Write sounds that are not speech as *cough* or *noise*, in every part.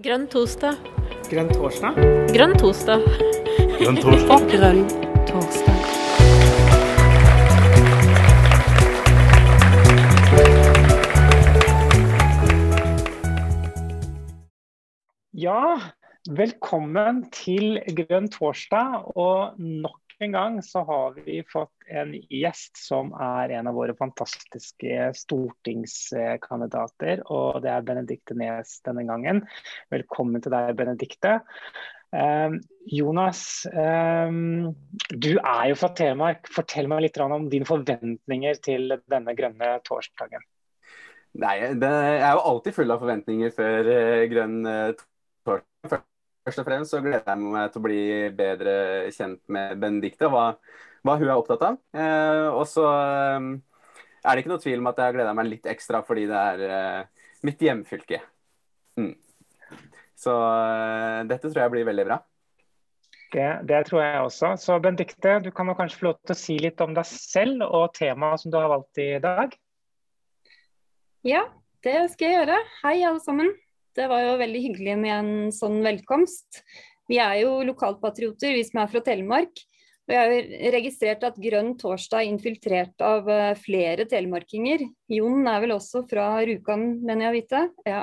Grønn torsdag. Grønn torsdag? Grønn torsdag. Grønn torsdag. Grønn torsdag. Ja, velkommen til Grønn torsdag. Og nok en gang så har vi fått en gjest som er en av våre fantastiske stortingskandidater. Og det er Benedicte Nes denne gangen. Velkommen til deg, Benedicte. Eh, Jonas, eh, du er jo fra Telemark. Fortell meg litt om dine forventninger til denne grønne torsdagen. Nei, det, Jeg er jo alltid full av forventninger før uh, grønn uh, torsdag. Først og fremst så gleder jeg meg til å bli bedre kjent med Benedicte, hva, hva hun er opptatt av. Eh, og så er det ikke noe tvil om at jeg gleder meg litt ekstra fordi det er mitt hjemfylke. Mm. Så dette tror jeg blir veldig bra. Det, det, tror jeg også. Så Benedicte, du kan kanskje få lov til å si litt om deg selv og temaet som du har valgt i dag? Ja, det skal jeg gjøre. Hei, alle sammen. Det var jo veldig hyggelig med en sånn velkomst. Vi er jo lokalpatrioter, vi som er fra Telemark. Og jeg har registrert at Grønn torsdag er infiltrert av flere telemarkinger. Jon er vel også fra Rjukan, mener jeg å vite. Ja.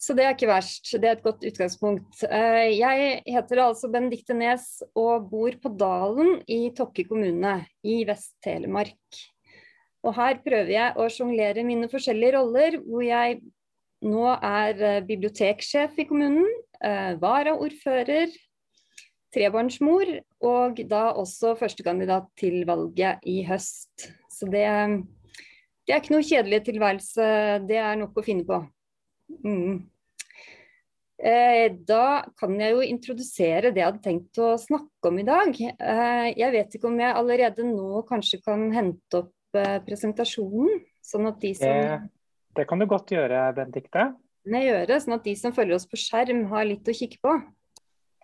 Så det er ikke verst. Det er et godt utgangspunkt. Jeg heter altså Benedicte Nes og bor på Dalen i Tokke kommune i Vest-Telemark. Og her prøver jeg å sjonglere mine forskjellige roller, hvor jeg nå er biblioteksjef i kommunen, varaordfører, trebarnsmor og da også førstekandidat til valget i høst. Så det, det er ikke noe kjedelig tilværelse, det er nok å finne på. Mm. Da kan jeg jo introdusere det jeg hadde tenkt å snakke om i dag. Jeg vet ikke om jeg allerede nå kanskje kan hente opp presentasjonen, sånn at de som det, det kan du godt gjøre, Benedicte. Gjøre, sånn at de som følger oss på skjerm, har litt å kikke på.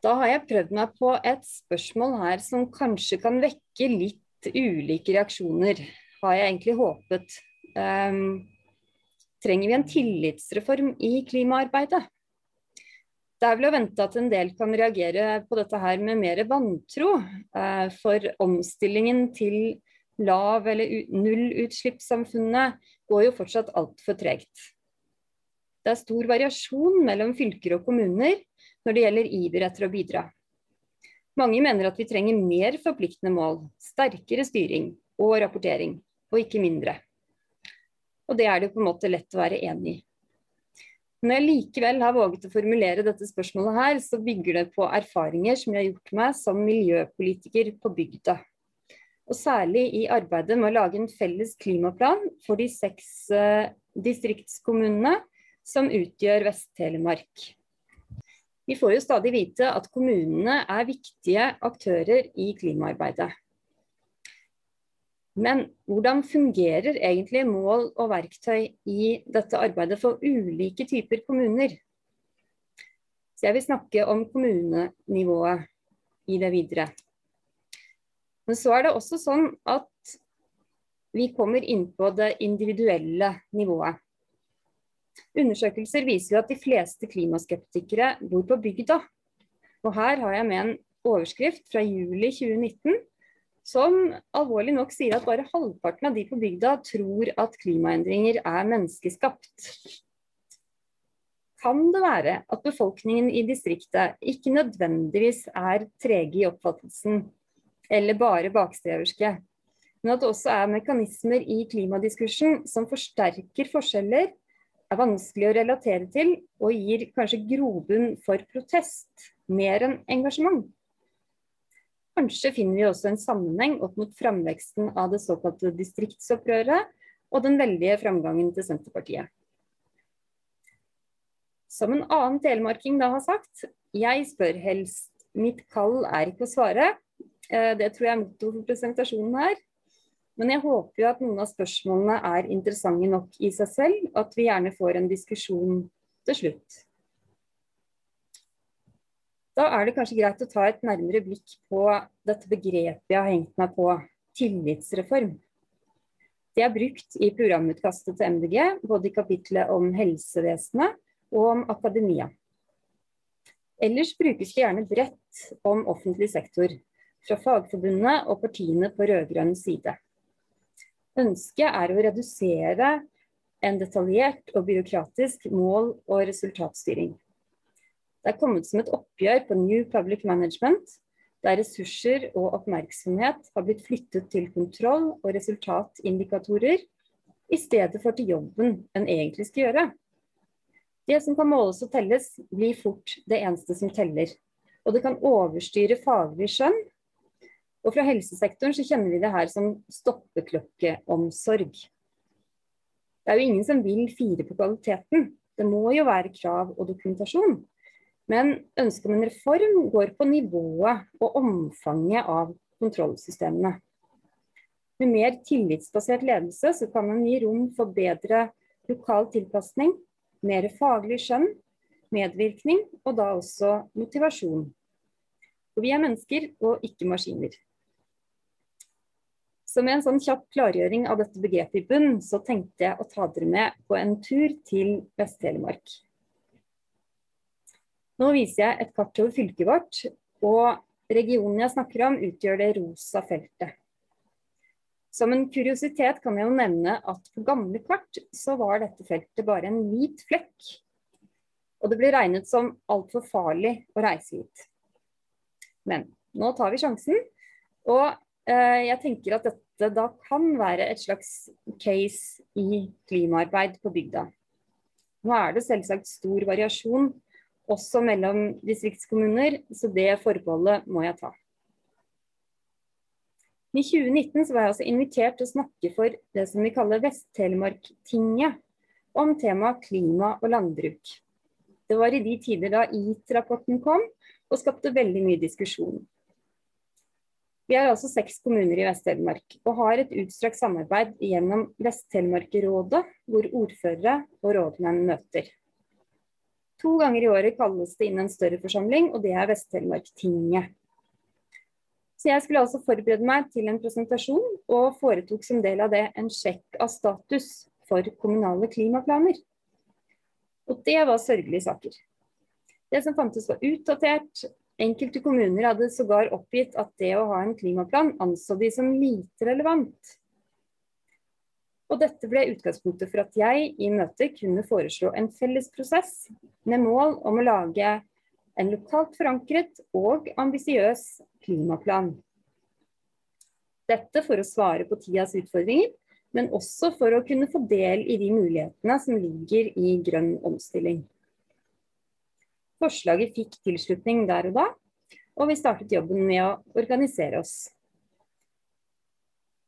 Da har jeg prøvd meg på et spørsmål her som kanskje kan vekke litt ulike reaksjoner, har jeg egentlig håpet. Um, trenger vi en tillitsreform i klimaarbeidet? Det er vel å vente at en del kan reagere på dette her med mer vantro, uh, for omstillingen til lav- eller nullutslippssamfunnet går jo fortsatt altfor tregt. Det er stor variasjon mellom fylker og kommuner når det gjelder iver etter å bidra. Mange mener at vi trenger mer forpliktende mål, sterkere styring og rapportering, og ikke mindre. Og det er det på en måte lett å være enig i. Når jeg likevel har våget å formulere dette spørsmålet her, så bygger det på erfaringer som jeg har gjort meg som miljøpolitiker på bygda og særlig i arbeidet med å lage en felles klimaplan for de seks uh, distriktskommunene som utgjør Vest-Telemark. Vi får jo stadig vite at kommunene er viktige aktører i klimaarbeidet. Men hvordan fungerer egentlig mål og verktøy i dette arbeidet for ulike typer kommuner? Så jeg vil snakke om kommunenivået i det videre. Men så er det også sånn at vi kommer inn på det individuelle nivået. Undersøkelser viser at de fleste klimaskeptikere bor på bygda. Og her har jeg med en overskrift fra juli 2019 som alvorlig nok sier at bare halvparten av de på bygda tror at klimaendringer er menneskeskapt. Kan det være at befolkningen i distriktet ikke nødvendigvis er trege i oppfattelsen eller bare bakstreverske. Men at det også er mekanismer i klimadiskursen som forsterker forskjeller, er vanskelig å relatere til og gir kanskje grobunn for protest mer enn engasjement. Kanskje finner vi også en sammenheng opp mot framveksten av det såkalte distriktsopprøret og den veldige framgangen til Senterpartiet. Som en annen telemarking da har sagt, jeg spør helst, mitt kall er ikke å svare, det tror jeg er motto for presentasjonen her. Men jeg håper jo at noen av spørsmålene er interessante nok i seg selv, og at vi gjerne får en diskusjon til slutt. Da er det kanskje greit å ta et nærmere blikk på dette begrepet jeg har hengt meg på, tillitsreform. Det er brukt i programutkastet til MDG, både i kapitlet om helsevesenet og om akademia. Ellers brukes det gjerne bredt om offentlig sektor, fra fagforbundene og partiene på rød-grønn side. Ønsket er å redusere en detaljert og byråkratisk mål- og resultatstyring. Det er kommet som et oppgjør på New Public Management, der ressurser og oppmerksomhet har blitt flyttet til kontroll og resultatindikatorer, i stedet for til jobben en egentlig skal gjøre. Det som kan måles og telles, blir fort det eneste som teller. Og det kan overstyre faglig skjønn. Og fra helsesektoren så kjenner vi det her som stoppeklokkeomsorg. Det er jo ingen som vil fire på kvaliteten. Det må jo være krav og dokumentasjon. Men ønsket om en reform går på nivået og omfanget av kontrollsystemene. Med mer tillitsbasert ledelse så kan en gi rom for bedre lokal tilpasning mer faglig skjønn, medvirkning og da også motivasjon. For vi er mennesker og ikke maskiner. Så med en sånn kjapp klargjøring av dette begrepet i bunn, så tenkte jeg å ta dere med på en tur til Vest-Telemark. Nå viser jeg et kart over fylket vårt, og regionen jeg snakker om utgjør det rosa feltet. Som en kuriositet kan jeg jo nevne at på gamle kart så var dette feltet bare en hvit flekk. Og det ble regnet som altfor farlig å reise hit. Men nå tar vi sjansen. Og eh, jeg tenker at dette da kan være et slags case i klimaarbeid på bygda. Nå er det selvsagt stor variasjon også mellom distriktskommuner, så det forbeholdet må jeg ta. I 2019 var jeg også invitert til å snakke for det som vi kaller Vest-Telemark-tinget, om temaet klima og landbruk. Det var i de tider da IT-rapporten kom og skapte veldig mye diskusjon. Vi er altså seks kommuner i Vest-Telemark og har et utstrakt samarbeid gjennom Vest-Telemark-rådet, hvor ordførere og rådmenn møter. To ganger i året kalles det inn en større forsamling, og det er Vest-Telemark-tinget. Så jeg skulle altså forberede meg til en presentasjon, og foretok som del av det en sjekk av status for kommunale klimaplaner. Og det var sørgelige saker. Det som fantes var utdatert. Enkelte kommuner hadde sågar oppgitt at det å ha en klimaplan anså de som lite relevant. Og dette ble utgangspunktet for at jeg i møtet kunne foreslå en felles prosess med mål om å lage en lokalt forankret og ambisiøs klimaplan. Dette for å svare på tidas utfordringer, men også for å kunne få del i de mulighetene som ligger i grønn omstilling. Forslaget fikk tilslutning der og da, og vi startet jobben med å organisere oss.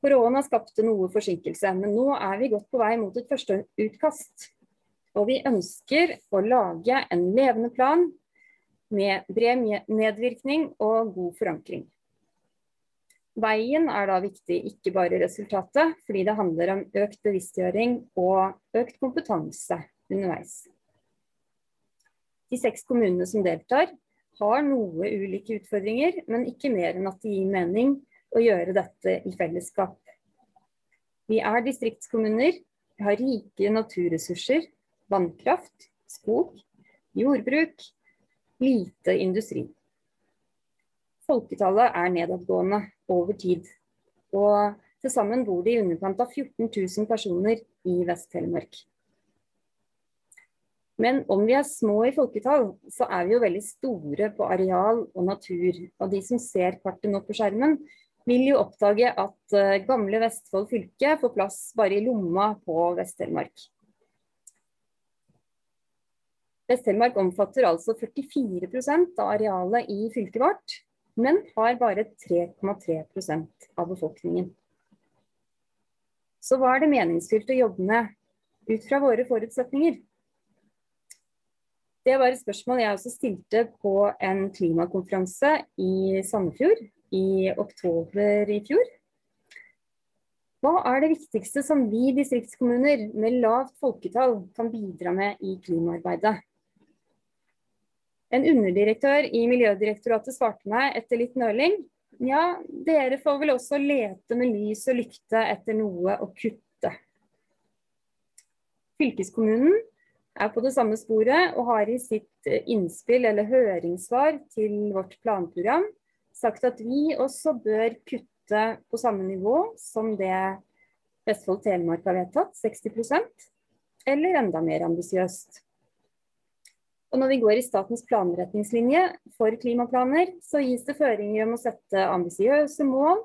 Korona skapte noe forsinkelse, men nå er vi godt på vei mot et første utkast. Og vi ønsker å lage en levende plan med bred medvirkning og god forankring. Veien er da viktig, ikke bare resultatet, fordi det handler om økt bevisstgjøring og økt kompetanse underveis. De seks kommunene som deltar, har noe ulike utfordringer, men ikke mer enn at det gir mening å gjøre dette i fellesskap. Vi er distriktskommuner, vi har rike naturressurser, vannkraft, skog, jordbruk, lite industri. Folketallet er nedadgående over tid. Og til sammen bor det i underkant av 14 000 personer i Vest-Telemark. Men om vi er små i folketall, så er vi jo veldig store på areal og natur. Og de som ser kartet nå på skjermen, vil jo oppdage at eh, gamle Vestfold fylke får plass bare i lomma på Vest-Telemark. Vest-Telemark omfatter altså 44% av arealet i fylket vårt, men har bare 3,3% av befolkningen. Så hva er det meningsfylt å jobbe med ut fra våre forutsetninger? Det var et spørsmål jeg også stilte på en klimakonferanse i Sandefjord i oktober i fjor. Hva er det viktigste som vi distriktskommuner med lavt folketall kan bidra med i klimaarbeidet? En underdirektør i Miljødirektoratet svarte meg etter litt nøling. Ja, dere får vel også lete med lys og lykte etter noe å kutte. Fylkeskommunen er på det samme sporet og har i sitt eh, innspill eller høringssvar til vårt planprogram sagt at vi også bør kutte på samme nivå som det Vestfold Telemark har vedtatt, 60% eller enda mer ambisiøst. Og når vi går i statens planretningslinje for klimaplaner, så gis det føringer om å sette ambisiøse mål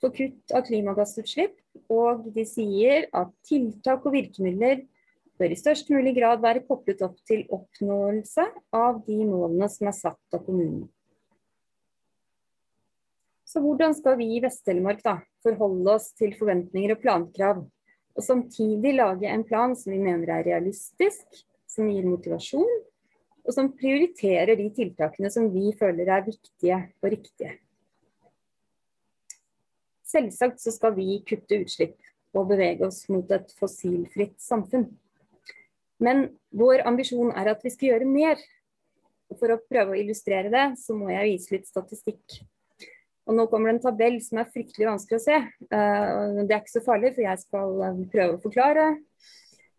for kutt av klimagassutslipp, og de sier at tiltak og virkemidler bør i størst mulig grad være koblet opp til oppnåelse av de målene som er satt av kommunen. Så hvordan skal vi i Vest-Telemark forholde oss til forventninger og plankrav, og samtidig lage en plan som vi mener er realistisk, som gir motivasjon, og som prioriterer de tiltakene som vi føler er viktige og riktige. Selvsagt så skal vi kutte utslipp og bevege oss mot et fossilfritt samfunn. Men vår ambisjon er at vi skal gjøre mer. Og for å prøve å illustrere det, så må jeg vise litt statistikk. Og nå kommer det en tabell som er fryktelig vanskelig å se. Uh, det er ikke så farlig, for jeg skal uh, prøve å forklare.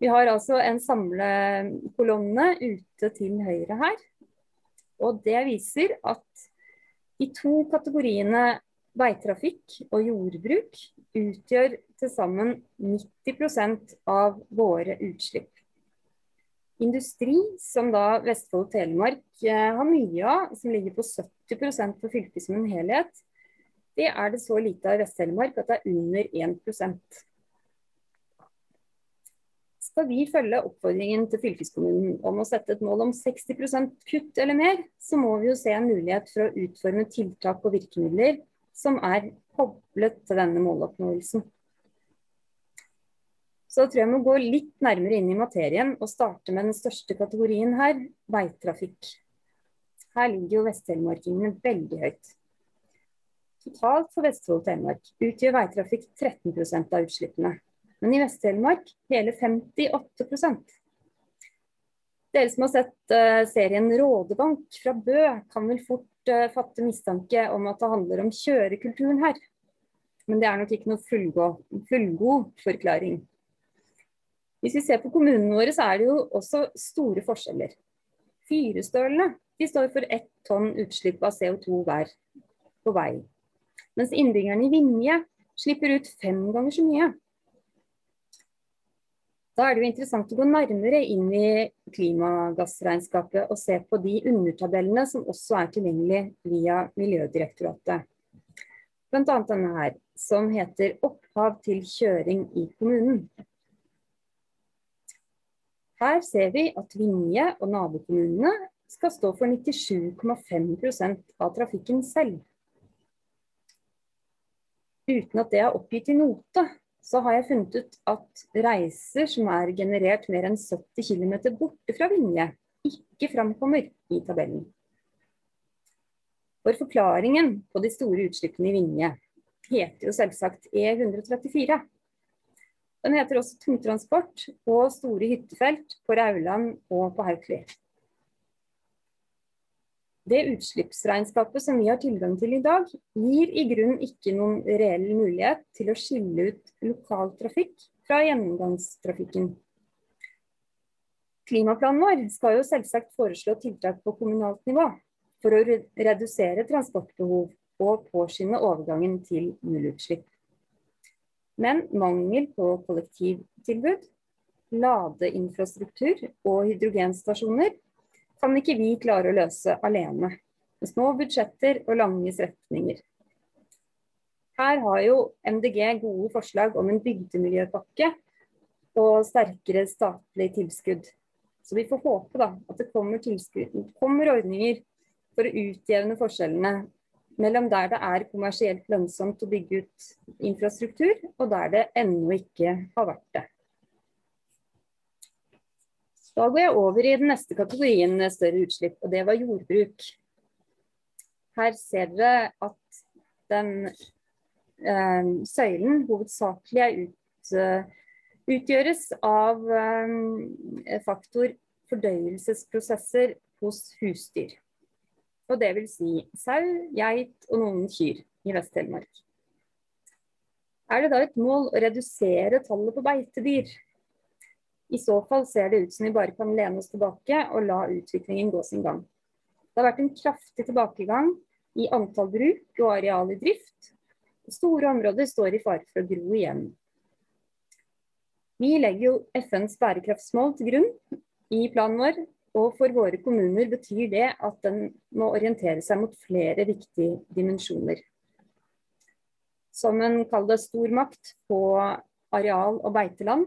Vi har altså en samlekolonne ute til høyre her. Og det viser at de to kategoriene veitrafikk og jordbruk utgjør til sammen 90% av våre utslipp. Industri, som da Vestfold og Telemark eh, har mye av, som ligger på 70% for fylket som en helhet, det er det så lite av i Vest-Telemark at det er under 1 Skal vi følge oppfordringen til fylkeskommunen om å sette et mål om 60% kutt eller mer, så må vi jo se en mulighet for å utforme tiltak og virkemidler som er koblet til denne måloppnåelsen. Så jeg tror jeg må gå litt nærmere inn i materien og starte med den største kategorien her, veitrafikk. Her ligger jo Vest-Telemarkingene veldig høyt. Totalt for Vestfold og Telemark utgjør veitrafikk 13% av utslippene. Men i Vest-Telemark hele 58 Dere som har sett uh, serien Rådebank fra Bø, kan vel fort uh, fatte mistanke om at det handler om kjørekulturen her. Men det er nok ikke noe fullgod, fullgod forklaring. Hvis vi ser på kommunene våre, så er det jo også store forskjeller. Fyrestølene de står for ett tonn utslipp av CO2 hver på vei. Mens innbyggerne i Vinje slipper ut fem ganger så mye. Da er det jo interessant å gå nærmere inn i klimagassregnskapet og se på de undertabellene som også er tilgjengelig via Miljødirektoratet. Bl.a. denne her, som heter 'Opphav til kjøring i kommunen'. Her ser vi at Vinje og nabokommunene skal stå for 97,5% av trafikken selv. Uten at det er oppgitt i note, så har jeg funnet ut at reiser som er generert mer enn 70 km borte fra Vinje, ikke framkommer i tabellen. For forklaringen på de store utslippene i Vinje heter jo selvsagt E134. Den heter også tungtransport og store hyttefelt på Rauland og på Haukeli. Det utslippsregnskapet som vi har tilgang til i dag, gir i grunnen ikke noen reell mulighet til å skille ut lokaltrafikk fra gjennomgangstrafikken. Klimaplanen vår skal jo selvsagt foreslå tiltak på kommunalt nivå for å redusere transportbehov og påskynde overgangen til nullutslipp. Men mangel på kollektivtilbud, ladeinfrastruktur og hydrogenstasjoner kan ikke vi klare å løse alene, med små budsjetter og lange strekninger. Her har jo MDG gode forslag om en bygdemiljøpakke og sterkere statlig tilskudd. Så vi får håpe da, at det kommer, kommer ordninger for å utjevne forskjellene mellom der det er kommersielt lønnsomt å bygge ut infrastruktur, og der det ennå ikke har vært det. Da går jeg over i den neste kategorien større utslipp, og det var jordbruk. Her ser dere at den eh, søylen hovedsakelig ut, uh, utgjøres av eh, faktor fordøyelsesprosesser hos husdyr og det vil si sau, geit og noen kyr i Vest-Telemark. Er det da et mål å redusere tallet på beitedyr? I så fall ser det ut som vi bare kan lene oss tilbake og la utviklingen gå sin gang. Det har vært en kraftig tilbakegang i antall bruk og areal i drift. Store områder står i fare for å gro igjen. Vi legger jo FNs bærekraftsmål til grunn i planen vår, og for våre kommuner betyr det at den må orientere seg mot flere viktige dimensjoner. Som en kall det stormakt på areal og beiteland,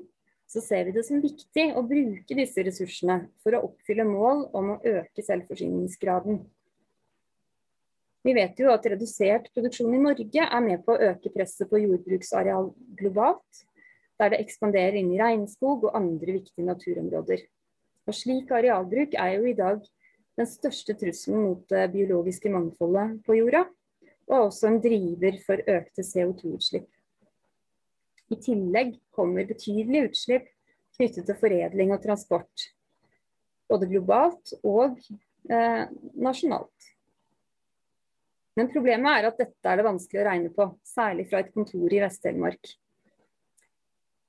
så ser vi det som viktig å bruke disse ressursene for å oppfylle mål om å øke selvforsyningsgraden. Vi vet jo at redusert produksjon i Norge er med på å øke presset på jordbruksareal globalt, der det ekspanderer inn i regnskog og andre viktige naturområder. Og slik arealbruk er jo i dag den største trusselen mot det biologiske mangfoldet på jorda, og også en driver for økte CO2-utslipp. I tillegg kommer betydelige utslipp knyttet til foredling og transport, både globalt og eh, nasjonalt. Men problemet er at dette er det vanskelig å regne på, særlig fra et kontor i Vest-Telemark.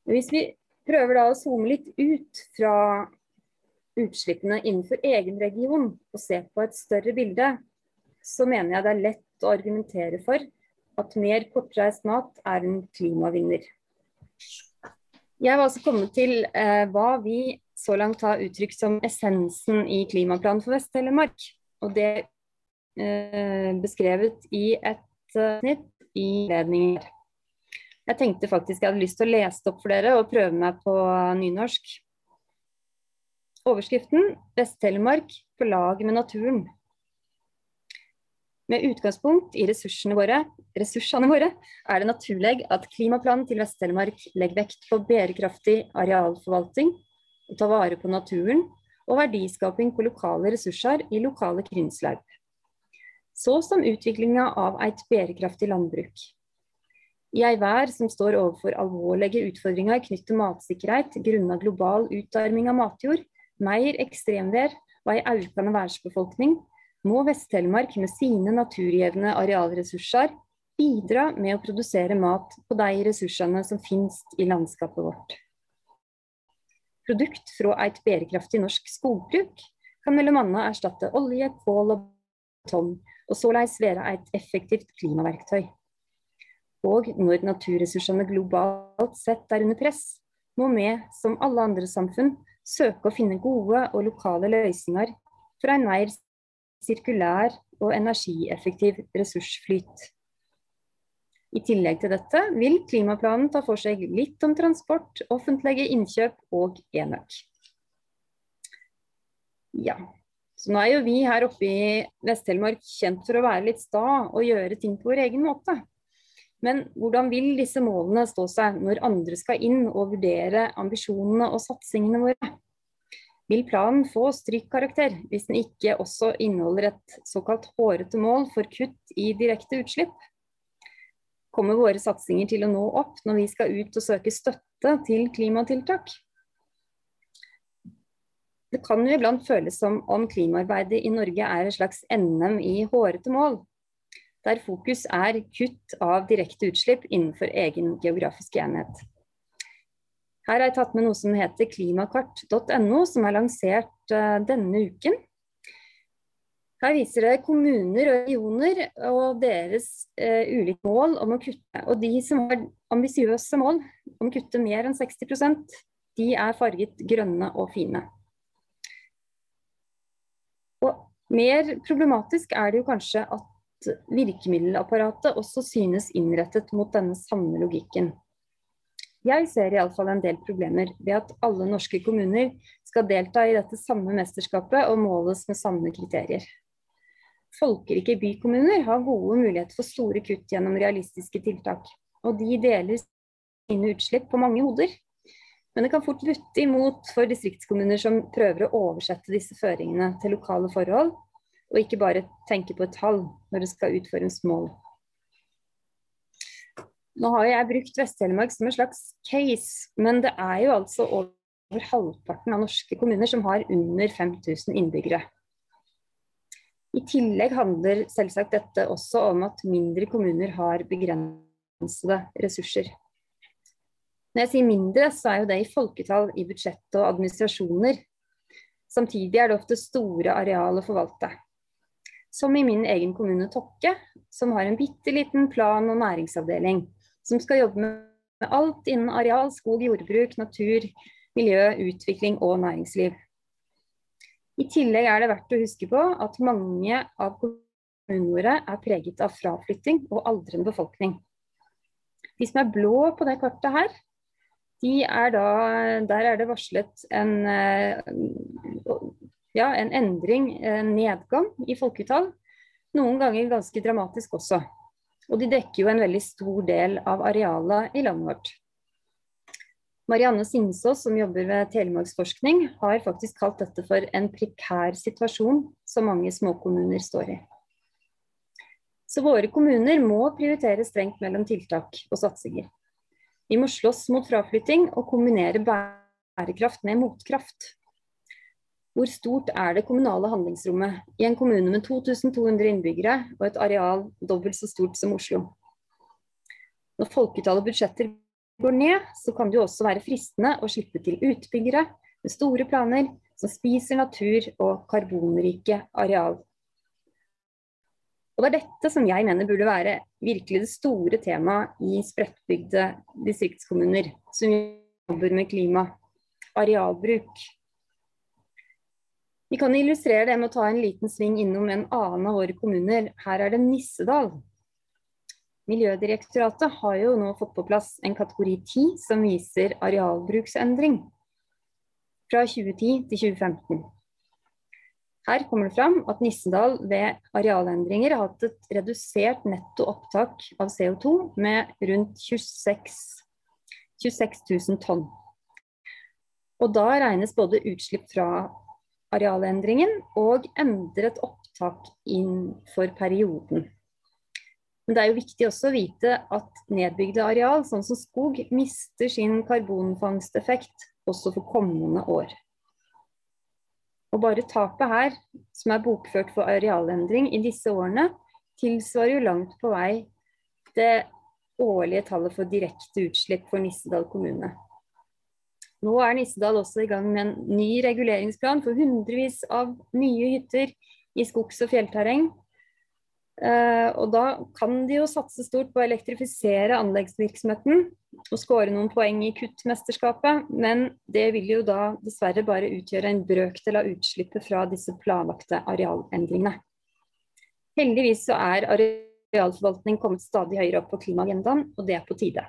Hvis vi prøver da å zoome litt ut fra utslippene innenfor egen region og se på et større bilde, så mener jeg det er lett å argumentere for at mer kortreist mat er en klimavinner. Jeg var altså kommet til eh, hva vi så langt har uttrykt som essensen i klimaplanen for Vest-Telemark. Og det eh, beskrevet i et eh, snitt i ledningen. Jeg tenkte faktisk jeg hadde lyst til å lese det opp for dere og prøve meg på nynorsk. Overskriften 'Vest-Telemark på lag med naturen'. Med utgangspunkt i ressursene våre, ressursene våre er det naturlig at klimaplanen til Vest-Telemark legger vekt på bærekraftig arealforvaltning, å ta vare på naturen og verdiskaping på lokale ressurser i lokale krinsløp. Så som utviklinga av et bærekraftig landbruk. I ei vær som står overfor alvorlige utfordringer knyttet til matsikkerhet grunnet global utarming av matjord, mer ekstremvær og ei økende værsbefolkning må Vest-Telemark med sine naturgjevne arealressurser bidra med å produsere mat på de ressursene som finnes i landskapet vårt. Produkt fra et bærekraftig norsk skogbruk kan bl.a. erstatte olje, kål og betong, og såleis være et effektivt klimaverktøy. Og når naturressursene globalt sett er under press, må vi, som alle andre samfunn, søke å finne gode og lokale løsninger for en mer sirkulær og energieffektiv ressursflyt. I tillegg til dette vil klimaplanen ta for seg litt om transport, offentlige innkjøp og enøk. Ja, så nå er jo vi her oppe i Vest-Telemark kjent for å være litt sta og gjøre ting på vår egen måte. Men hvordan vil disse målene stå seg når andre skal inn og vurdere ambisjonene og satsingene våre? Vil planen få strykkarakter hvis den ikke også inneholder et såkalt hårete mål for kutt i direkte utslipp? Kommer våre satsinger til å nå opp når vi skal ut og søke støtte til klimatiltak? Det kan jo iblant føles som om klimaarbeidet i Norge er et slags NM i hårete mål der fokus er kutt av direkte utslipp innenfor egen geografisk enhet. Her har jeg tatt med noe som heter klimakart.no, som er lansert uh, denne uken. Her viser det kommuner og regioner og deres eh, ulike mål om å kutte. Og de som har ambisiøse mål om å kutte mer enn 60% de er farget grønne og fine. Og mer problematisk er det jo kanskje at virkemiddelapparatet også synes innrettet mot denne samme logikken. Jeg ser iallfall en del problemer ved at alle norske kommuner skal delta i dette samme mesterskapet og måles med samme kriterier. Folkerike bykommuner har gode muligheter for store kutt gjennom realistiske tiltak, og de deler sine utslipp på mange hoder. Men det kan fort butte imot for distriktskommuner som prøver å oversette disse føringene til lokale forhold, og ikke bare tenke på et tall når det skal utføres mål. Nå har jeg brukt Vest-Telemark som en slags case, men det er jo altså over halvparten av norske kommuner som har under 5000 innbyggere. I tillegg handler selvsagt dette også om at mindre kommuner har begrensede ressurser. Når jeg sier mindre, så er jo det i folketall i budsjett og administrasjoner. Samtidig er det ofte store areal å forvalte. Som i min egen kommune Tokke, som har en bitte liten plan- og næringsavdeling som skal jobbe med alt innen areal, skog, jordbruk, natur, miljø, utvikling og næringsliv. I tillegg er det verdt å huske på at mange av kommunene våre er preget av fraflytting og aldrende befolkning. De som er blå på det kartet her, de er da, der er det varslet en, eh, ja, en endring, en nedgang i folketall. Noen ganger ganske dramatisk også. Og de dekker jo en veldig stor del av arealet i landet vårt. Marianne Sinsås, som jobber ved Telemarksforskning, har faktisk kalt dette for en prekær situasjon som mange småkommuner står i. Så våre kommuner må prioritere strengt mellom tiltak og satsinger. Vi må slåss mot fraflytting og kombinere bærekraft med motkraft. Hvor stort er det kommunale handlingsrommet i en kommune med 2200 innbyggere og et areal dobbelt så stort som Oslo? Når folketallet budsjetter går ned, så kan det jo også være fristende å slippe til utbyggere med store planer som spiser natur og karbonrike areal. Og Det er dette som jeg mener burde være virkelig det store temaet i spredtbygde distriktskommuner som jobber med klima, arealbruk. Vi kan illustrere det med å ta en liten sving innom en annen av våre kommuner. Her er det Nissedal. Miljødirektoratet har jo nå fått på plass en kategori 10 som viser arealbruksendring fra 2010 til 2015. Her kommer det fram at Nissedal ved arealendringer har hatt et redusert netto opptak av CO2 med rundt 26, 26 000 tonn. Og da regnes både utslipp fra arealendringen og endret opptak innenfor perioden. Men det er jo viktig også å vite at nedbygde areal, sånn som skog, mister sin karbonfangsteffekt også for kommende år. Og bare tapet her, som er bokført for arealendring i disse årene, tilsvarer jo langt på vei det årlige tallet for direkte utslipp for Nissedal kommune. Nå er Nissedal også i gang med en ny reguleringsplan for hundrevis av nye hytter i skogs- og fjellterreng, Uh, og da kan de jo satse stort på å elektrifisere anleggsvirksomheten og skåre noen poeng i kuttmesterskapet, men det vil jo da dessverre bare utgjøre en brøkdel av utslippet fra disse planlagte arealendringene. Heldigvis så er arealforvaltning kommet stadig høyere opp på klimaagendaen, og det er på tide.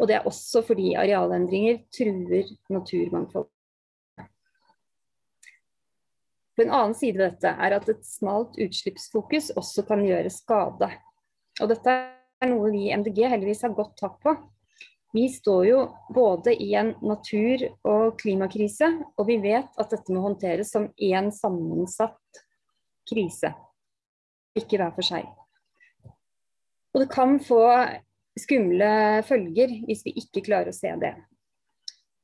Og det er også fordi arealendringer truer naturmangfold. På en annen side ved dette er at et smalt utslippsfokus også kan gjøre skade. Og dette er noe vi i MDG heldigvis har godt tak på. Vi står jo både i en natur- og klimakrise, og vi vet at dette må håndteres som én sammensatt krise, ikke hver for seg. Og det kan få skumle følger hvis vi ikke klarer å se det.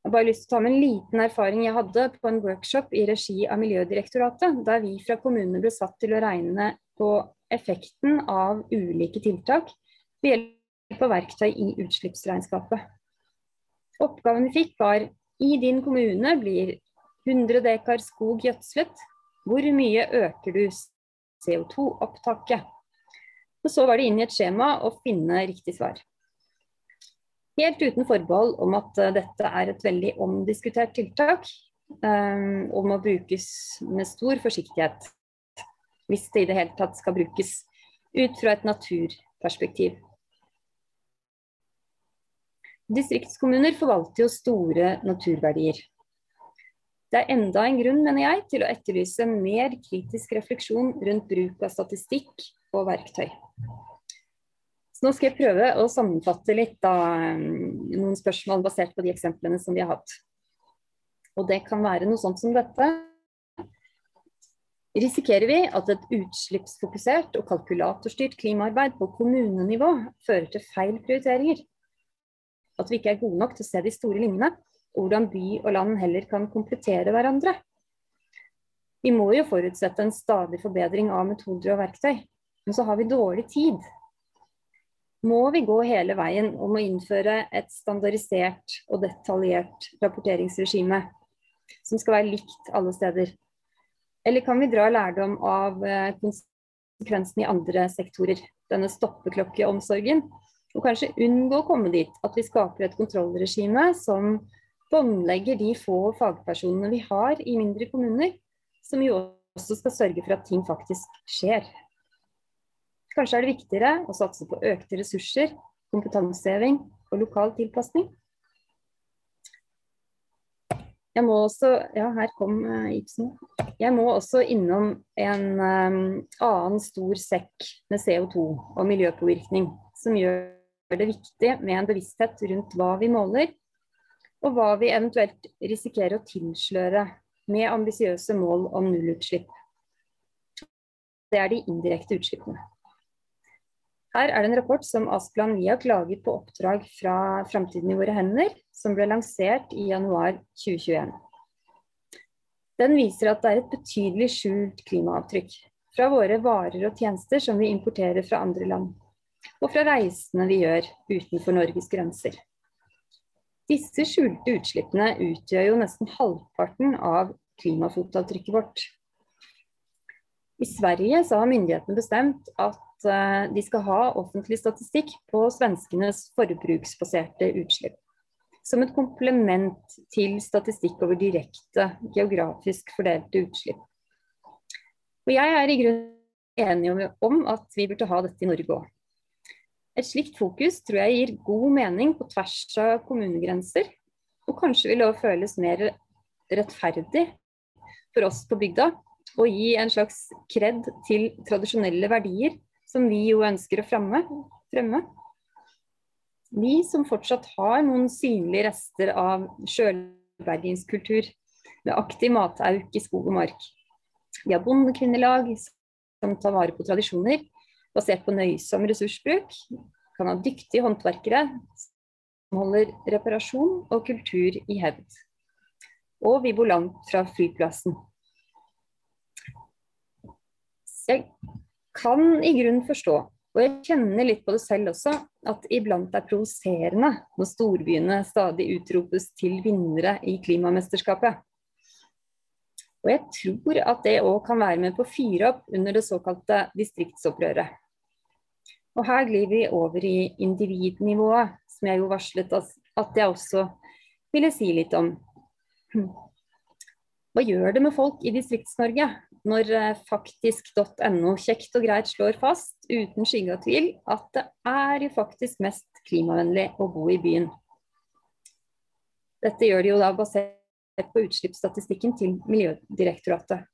Jeg har bare lyst til å ta med en liten erfaring jeg hadde på en workshop i regi av Miljødirektoratet, der vi fra kommunene ble satt til å regne på effekten av ulike tiltak ved hjelp av verktøy i utslippsregnskapet. Oppgaven vi fikk var i din kommune blir 100 dekar skog gjødslet. Hvor mye øker du CO2-opptaket? Og Så var det inn i et skjema å finne riktig svar. Helt uten forbehold om at uh, dette er et veldig omdiskutert tiltak, um, og må brukes med stor forsiktighet. Hvis det i det hele tatt skal brukes ut fra et naturperspektiv. Distriktskommuner forvalter jo store naturverdier. Det er enda en grunn, mener jeg, til å etterlyse mer kritisk refleksjon rundt bruk av statistikk og verktøy. Så nå skal jeg prøve å sammenfatte litt da, noen spørsmål basert på de eksemplene som vi har hatt. Og det kan være noe sånt som dette. Risikerer vi at et utslippsfokusert og kalkulatorstyrt klimaarbeid på kommunenivå fører til feil prioriteringer? At vi ikke er gode nok til å se de store linjene, og hvordan by og land heller kan komplettere hverandre? Vi må jo forutsette en stadig forbedring av metoder og verktøy, men så har vi dårlig tid må vi gå hele veien om å innføre et standardisert og detaljert rapporteringsregime som skal være likt alle steder? Eller kan vi dra lærdom av konsekvensen konsekvensene i andre sektorer, denne stoppeklokkeomsorgen, og kanskje unngå å komme dit at vi skaper et kontrollregime som båndlegger de få fagpersonene vi har i mindre kommuner, som jo også skal sørge for at ting faktisk skjer. Kanskje er det viktigere å satse på økte ressurser, kompetanseheving og lokal tilpasning. Jeg må også Ja, her kom uh, Ibsen. Jeg må også innom en um, annen stor sekk med CO2 og miljøpåvirkning, som gjør det viktig med en bevissthet rundt hva vi måler, og hva vi eventuelt risikerer å tilsløre med ambisiøse mål om nullutslipp. Det er de indirekte utslippene. Her er det en rapport som Asplan Viak laget på oppdrag fra Framtiden i våre hender, som ble lansert i januar 2021. Den viser at det er et betydelig skjult klimaavtrykk fra våre varer og tjenester som vi importerer fra andre land, og fra reisene vi gjør utenfor Norges grenser. Disse skjulte utslippene utgjør jo nesten halvparten av klimafotavtrykket vårt. I Sverige har myndighetene bestemt at Eh, de skal ha offentlig statistikk på svenskenes forbruksbaserte utslipp. Som et komplement til statistikk over direkte geografisk fordelte utslipp. Og jeg er i grunnen enig om at vi burde ha dette i Norge òg. Et slikt fokus tror jeg gir god mening på tvers av kommunegrenser, og kanskje vil det òg føles mer rettferdig for oss på bygda å gi en slags kred til tradisjonelle verdier som vi jo ønsker å fremme. fremme. Vi som fortsatt har noen synlige rester av sjølbergingskultur med aktiv matauk i skog og mark. Vi har bondekvinnelag som tar vare på tradisjoner basert på nøysom ressursbruk. Kan ha dyktige håndverkere som holder reparasjon og kultur i hevd. Og vi bor langt fra flyplassen. Så kan i grunnen forstå, og jeg kjenner litt på det selv også, at iblant er provoserende når storbyene stadig utropes til vinnere i klimamesterskapet. Og jeg tror at det òg kan være med på å fyre opp under det såkalte distriktsopprøret. Og her glir vi over i individnivået, som jeg jo varslet at jeg også ville si litt om. Hva gjør det med folk i Distrikts-Norge når eh, faktisk.no kjekt og greit slår fast, uten skygge av tvil, at det er jo faktisk mest klimavennlig å bo i byen. Dette gjør de jo da basert på utslippsstatistikken til Miljødirektoratet.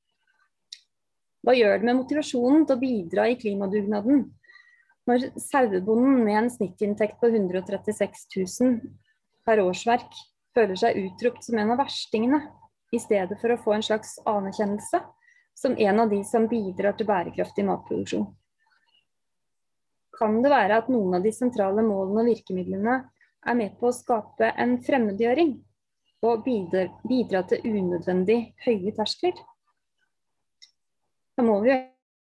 Hva gjør det med motivasjonen til å bidra i klimadugnaden når sauebonden med en snittinntekt på 136 000 per årsverk føler seg utropt som en av verstingene, i stedet for å få en slags anerkjennelse som en av de som bidrar til bærekraftig matproduksjon. Kan det være at noen av de sentrale målene og virkemidlene er med på å skape en fremmedgjøring og bidra, bidra til unødvendig høye terskler? Da må vi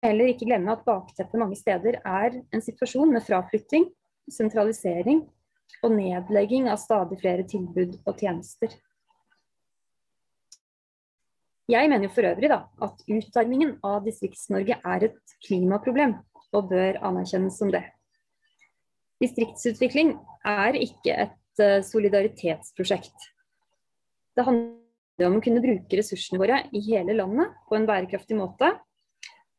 heller ikke glemme at bakteppet mange steder er en situasjon med fraflytting, sentralisering og nedlegging av stadig flere tilbud og tjenester. Jeg mener jo for øvrig da, at utarmingen av Distrikts-Norge er et klimaproblem, og bør anerkjennes som det. Distriktsutvikling er ikke et uh, solidaritetsprosjekt. Det handler om å kunne bruke ressursene våre i hele landet på en bærekraftig måte,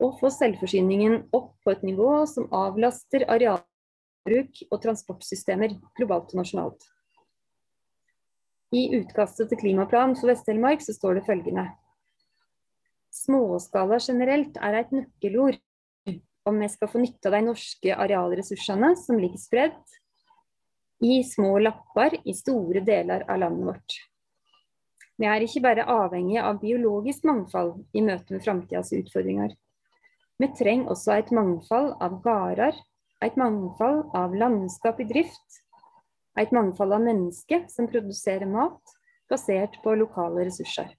og få selvforsyningen opp på et nivå som avlaster arealbruk og transportsystemer globalt og nasjonalt. I utkastet til klimaplan for Vest-Telemark står det følgende Småskala generelt er et nøkkelord om vi skal få nytte av de norske arealressursene som ligger spredt i små lapper i store deler av landet vårt. Vi er ikke bare avhengige av biologisk mangfold i møte med framtidas utfordringer. Vi trenger også et mangfold av gårder, et mangfold av landskap i drift, et mangfold av mennesker som produserer mat basert på lokale ressurser.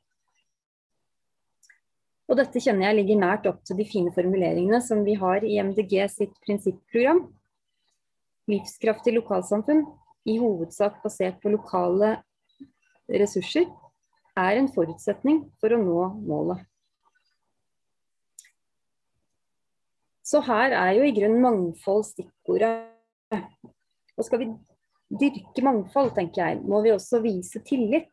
Og dette kjenner jeg ligger nært opp til de fine formuleringene som vi har i MDG sitt prinsipprogram. Livskraftig lokalsamfunn, i hovedsak basert på lokale ressurser, er en forutsetning for å nå målet. Så her er jo i grunnen mangfold stikkordet. Og skal vi dyrke mangfold, tenker jeg, må vi også vise tillit.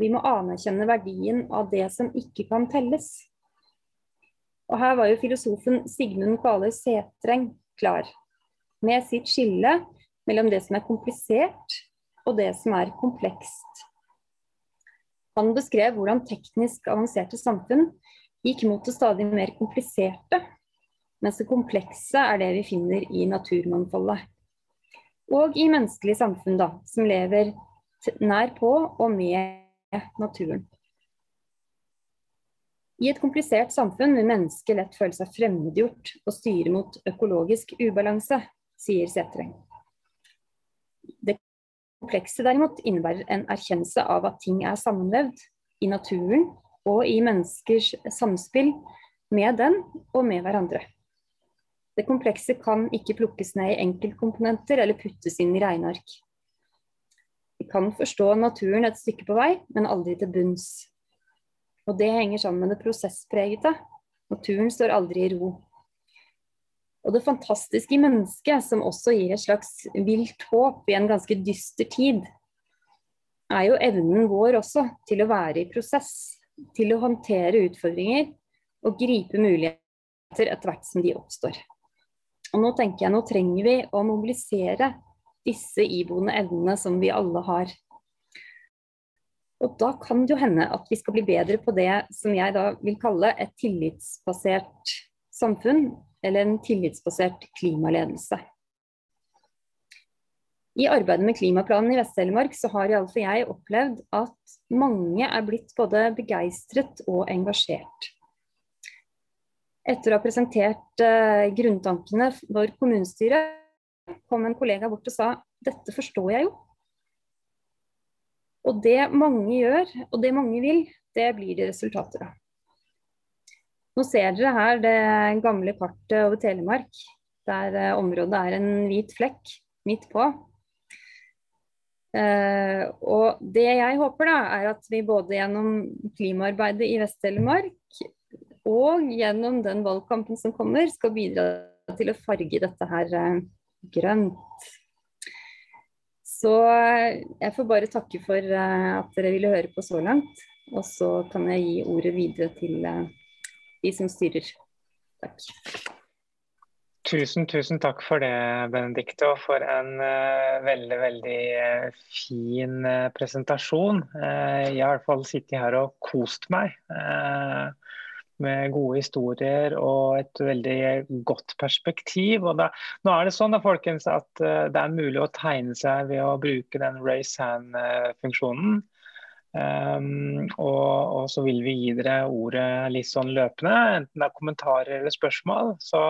Vi må anerkjenne verdien av det som ikke kan telles. Og her var jo filosofen Sigmund Kvaløy Setreng klar, med sitt skille mellom det som er komplisert og det som er komplekst. Han beskrev hvordan teknisk avanserte samfunn gikk mot det stadig mer kompliserte, mens det komplekse er det vi finner i naturmangfoldet. Og i menneskelige samfunn, da, som lever nær på og med naturen. I et komplisert samfunn vil mennesket lett føle seg fremmedgjort og styre mot økologisk ubalanse, sier Sætre. Det komplekse derimot innebærer en erkjennelse av at ting er sammenvevd i naturen og i menneskers samspill med den og med hverandre. Det komplekse kan ikke plukkes ned i enkeltkomponenter eller puttes inn i regneark. Vi kan forstå naturen et stykke på vei, men aldri til bunns. Og det henger sammen med det prosesspregete. Naturen står aldri i ro. Og det fantastiske i mennesket, som også gir et slags vilt håp i en ganske dyster tid, er jo evnen vår også til å være i prosess. Til å håndtere utfordringer og gripe muligheter etter hvert som de oppstår. Og nå tenker jeg nå trenger vi å mobilisere disse iboende evnene som vi alle har. Og da kan det jo hende at vi skal bli bedre på det som jeg da vil kalle et tillitsbasert samfunn, eller en tillitsbasert klimaledelse. I arbeidet med klimaplanen i Vest-Telemark så har iallfall jeg opplevd at mange er blitt både begeistret og engasjert. Etter å ha presentert uh, grunntankene for kommunestyret, kom en kollega bort og sa dette forstår jeg jo. Og det mange gjør, og det mange vil, det blir det resultater av. Nå ser dere her det gamle kartet over Telemark, der uh, området er en hvit flekk midt på. Uh, og det jeg håper, da, er at vi både gjennom klimaarbeidet i Vest-Telemark og gjennom den valgkampen som kommer, skal bidra til å farge dette her eh, grønt. Så eh, jeg får bare takke for eh, at dere ville høre på så langt. Og så kan jeg gi ordet videre til de som styrer. Takk. Tusen, tusen takk for det, Benedicte, og for en uh, veldig, veldig uh, fin uh, presentasjon. jeg har i hvert fall sittet her og kost meg med gode historier og et veldig godt perspektiv. Og da, nå er det sånn da, folkens, at uh, det er mulig å tegne seg ved å bruke den raise hand-funksjonen. Um, og, og, så vil vi gi dere ordet litt sånn løpende, enten det er kommentarer eller spørsmål. Så,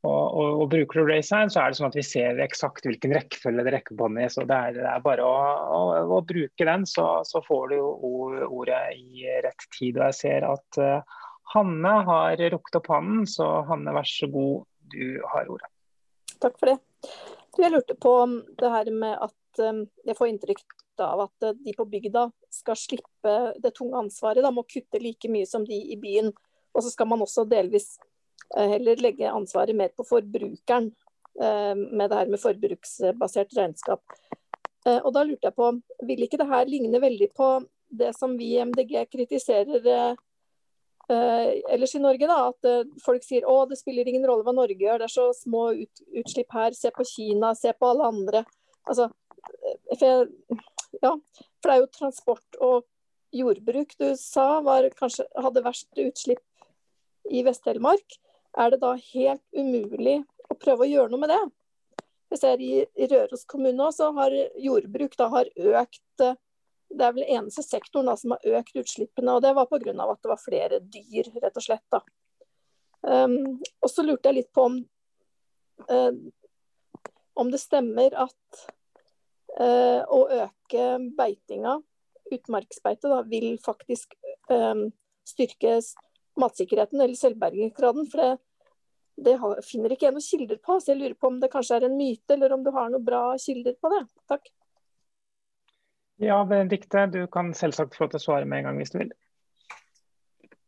og, og, og, bruker du raise hand, så er det sånn at vi ser eksakt hvilken rekkefølge det rekker på den i. Så det er, det er bare å, å, bruke den, så, så får du ordet i rett tid. Og jeg ser at uh, Hanne har rukket opp hånden, så Hanne, vær så god, du har ordet. Takk for det. Jeg lurte på det her med at um, jeg får inntrykk av at uh, de på bygda skal slippe det tunge ansvaret da, med å kutte like mye som de i byen. Og så skal man også delvis uh, heller legge ansvaret mer på forbrukeren med det her med forbruksbasert regnskap. Og da lurte jeg på, vil ikke det her ligne veldig på det som vi i MDG kritiserer ellers i Norge, da, at uh, folk sier å det spiller ingen rolle hva Norge gjør, det er så små ut, utslipp her. Se på Kina, se på alle andre. Altså, uh, for, ja, for det er jo transport og jordbruk du sa var, kanskje hadde verst utslipp i Vest-Telemark. Er det da helt umulig å prøve å gjøre noe med det? Vi ser i, i Røros kommune også, har jordbruk da har økt det er vel eneste sektoren da, som har økt utslippene, og det var pga. at det var flere dyr, rett og slett. da. Um, og så lurte jeg litt på om, uh, om det stemmer at uh, å øke beitinga, utmarksbeite, da, vil faktisk um, styrke matsikkerheten eller selvbergingsgraden. For det, det finner ikke jeg noen kilder på, så jeg lurer på om det kanskje er en myte, eller om du har noen bra kilder på det. Takk. Ja, Benedicte, du kan selvsagt få til å svare med en gang hvis du vil.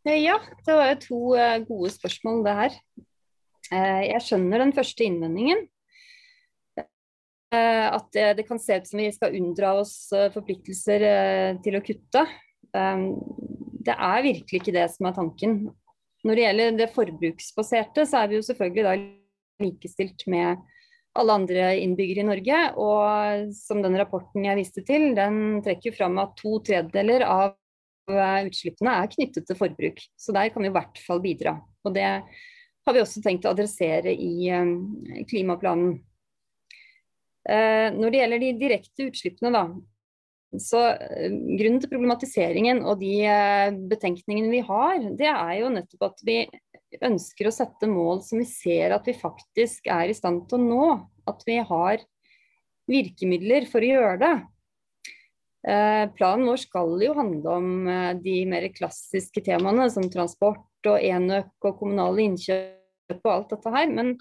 Ja, det var to eh, gode spørsmål det her. Eh, jeg skjønner den første innvendingen. Eh, at det kan se ut som vi skal unndra oss forpliktelser til å kutte. Det er virkelig ikke det som er tanken. Når det gjelder det forbruksbaserte, så er vi jo selvfølgelig da likestilt med alle andre innbyggere i Norge. Og som den rapporten jeg viste til, den trekker fram at to tredjedeler av eh, utslippene er knyttet til forbruk. Så der kan vi i hvert fall bidra. Og det har vi også tenkt å adressere i eh, klimaplanen. Eh, når det gjelder de direkte utslippene, da, så Grunnen til problematiseringen og de betenkningene vi har, det er jo nettopp at vi ønsker å sette mål som vi ser at vi faktisk er i stand til å nå. At vi har virkemidler for å gjøre det. Eh, planen vår skal jo handle om de mer klassiske temaene som transport og enøk og kommunale innkjøp og alt dette her. Men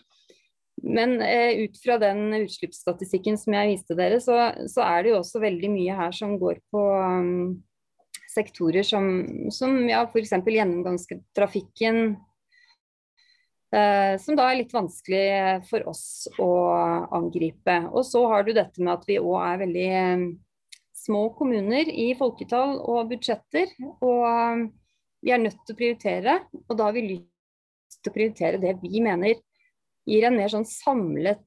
men eh, ut fra den utslippsstatistikken som jeg viste dere, så, så, er det jo også veldig mye her som går på um, sektorer som, som ja, f.eks. gjennomgangstrafikken. Eh, som da er litt vanskelig for oss å angripe. Og så har du dette med at vi òg er veldig um, små kommuner i folketall og budsjetter. Og vi er nødt til å prioritere, og da har vi lyst til å prioritere det vi mener gir en mer sånn samlet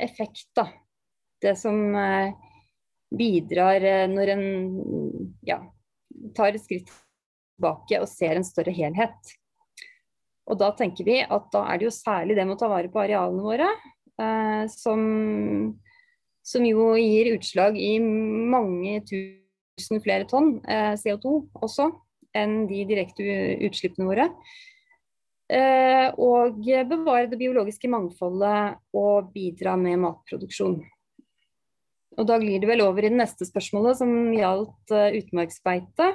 effekt. da. Det som bidrar når en ja, tar et skritt tilbake og ser en større helhet. Og da tenker vi at da er det jo særlig det med å ta vare på arealene våre, som, som, jo gir utslag i mange tusen flere tonn CO2 også enn de direkte utslippene våre. Eh, og bevare det biologiske mangfoldet og bidra med matproduksjon. Og Da glir det vel over i det neste spørsmålet, som gjaldt uh, utmarksbeite.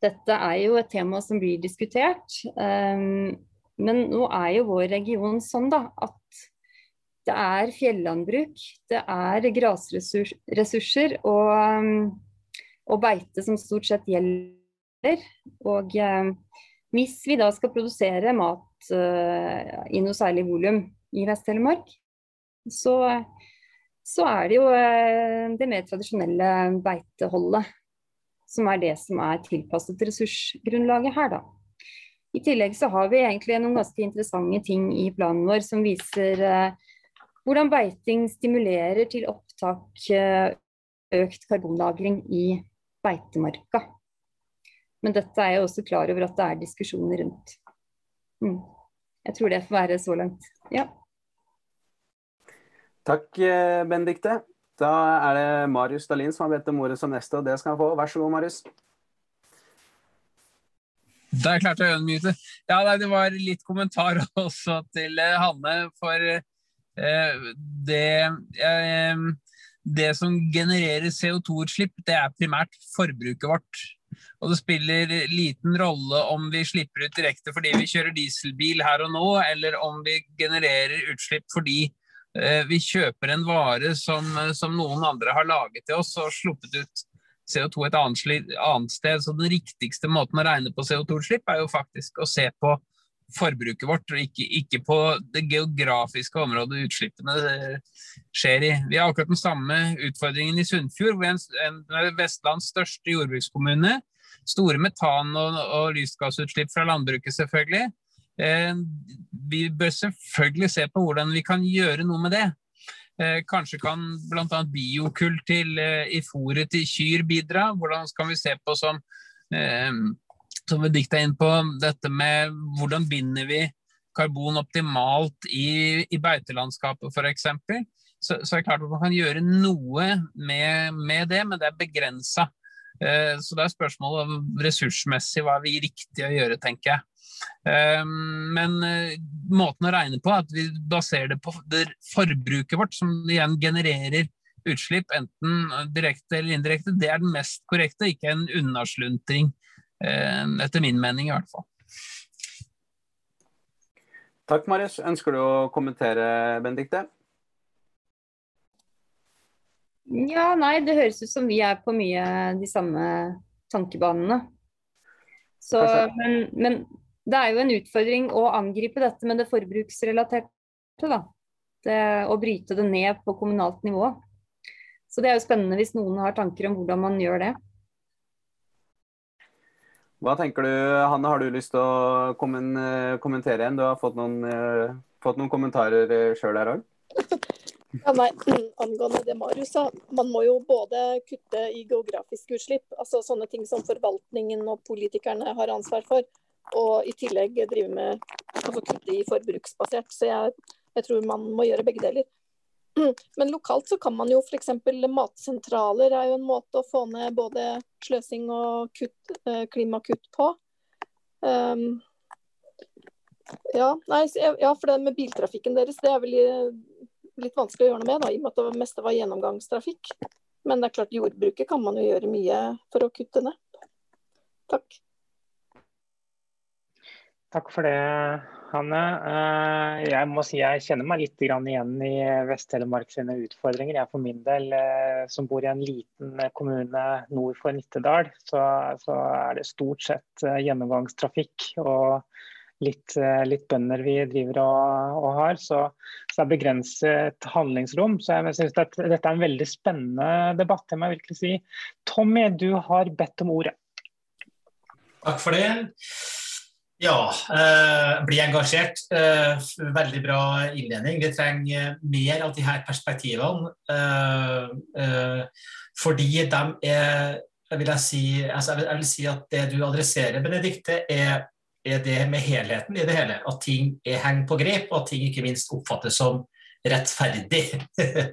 Dette er jo et tema som blir diskutert. Um, men nå er jo vår region sånn da, at det er fjellandbruk, det er grasressurser og, um, og beite som stort sett gjelder. Og um, hvis vi da skal produsere mat uh, i noe særlig volum i Vest-Telemark, så, så, er det jo uh, det mer tradisjonelle beiteholdet som er det som er tilpasset ressursgrunnlaget her, da. I tillegg så har vi egentlig noen ganske interessante ting i planen vår som viser eh, hvordan beiting stimulerer til opptak, økt karbonlagring i beitemarka. Men dette er jeg også klar over at det er diskusjoner rundt. Mm. Jeg tror det får være så langt. Ja. Takk, Bendikte. Benedikte. Da er det Marius Dahlin som har bedt om ordet som neste, og det skal han få. Vær så god, Marius. Der klarte jeg å unmute. Ja, det var litt kommentar *laughs* også til eh, Hanne. For eh, det eh, Det som genererer CO2-utslipp, det er primært forbruket vårt. Og det spiller liten rolle om vi slipper ut direkte fordi vi kjører dieselbil her og nå, eller om vi genererer utslipp fordi vi kjøper en vare som, som, noen andre har laget til oss og sluppet ut CO2 et annet sted. Så den riktigste måten å regne på CO2-utslipp er jo faktisk å se på forbruket vårt, og ikke, ikke, på det geografiske området utslippene eh, skjer i. Vi har akkurat den samme utfordringen i Sunnfjord, hvor en, en Vestlands største jordbrukskommune. Store metan- og, og lystgassutslipp fra landbruket, selvfølgelig. Eh, vi bør selvfølgelig se på hvordan vi kan gjøre noe med det. Eh, kanskje kan bl.a. biokull til, eh, i fôret til kyr bidra. Hvordan kan vi se på som som vi dikta inn på, dette med hvordan binder vi karbon optimalt i, i beitelandskapet f.eks. Så, så er det klart at man kan gjøre noe med, med det, men det er begrensa. Eh, så det er spørsmålet om ressursmessig hva er vi riktig å gjøre, tenker jeg. Eh, men eh, måten å regne på er at vi baserer det på forbruket vårt, som igjen genererer utslipp, enten direkte eller indirekte. Det er den mest korrekte, ikke en unnasluntring Eh, etter min mening, i hvert fall. Takk, Marius. Ønsker du å kommentere, Benedikte? Ja, nei, det høres ut som vi er på mye de samme tankebanene. Så, men, men det er jo en utfordring å angripe dette med det forbruksrelaterte. Da. Det, å bryte det ned på kommunalt nivå. Så det er jo spennende hvis noen har tanker om hvordan man gjør det. Hva tenker du, Hanne, har du lyst til å kommentere igjen? Du har fått noen, uh, fått noen kommentarer eh, sjøl her òg? *laughs* Ja, nei, Angående det Marius sa, man må jo både kutte i geografiske utslipp, altså sånne ting som forvaltningen og politikerne har ansvar for, og i tillegg drive med altså kutte i forbruksbasert. Så jeg, jeg tror man må gjøre begge deler. *clears throat* Men lokalt så kan man jo f.eks. matsentraler er jo en måte å få ned både sløsing og kutt, eh, klimakutt på. Um, ja, nei, ja, for det med biltrafikken deres det er vel litt vanskelig å gjøre noe med, da, i og med at det meste var gjennomgangstrafikk. Men det er klart jordbruket kan man jo gjøre mye for å kutte ned. Takk. Takk for det, Hanne. Eh, jeg må si jeg kjenner meg litt igjen i Vest-Telemark sine utfordringer. Jeg for min del, eh, som bor i en liten kommune nord for Nittedal, så, så er det stort sett eh, gjennomgangstrafikk. og Litt, litt, bønder vi driver og, og har. Så, så, det er begrenset handlingsrom. Så jeg synes at dette er en veldig spennende debatt. jeg må virkelig si. Tommy, du har bedt om ordet. Takk for det. Ja, eh, bli engasjert. Eh, veldig bra innledning. Vi trenger mer av de her perspektivene. Eh, eh fordi de er jeg vil, si, altså jeg, vil, jeg vil, si, at det du adresserer, Benedikte, er, er, det med helheten i det hele. At ting er henger på grep, og at ting ikke minst oppfattes som rettferdig.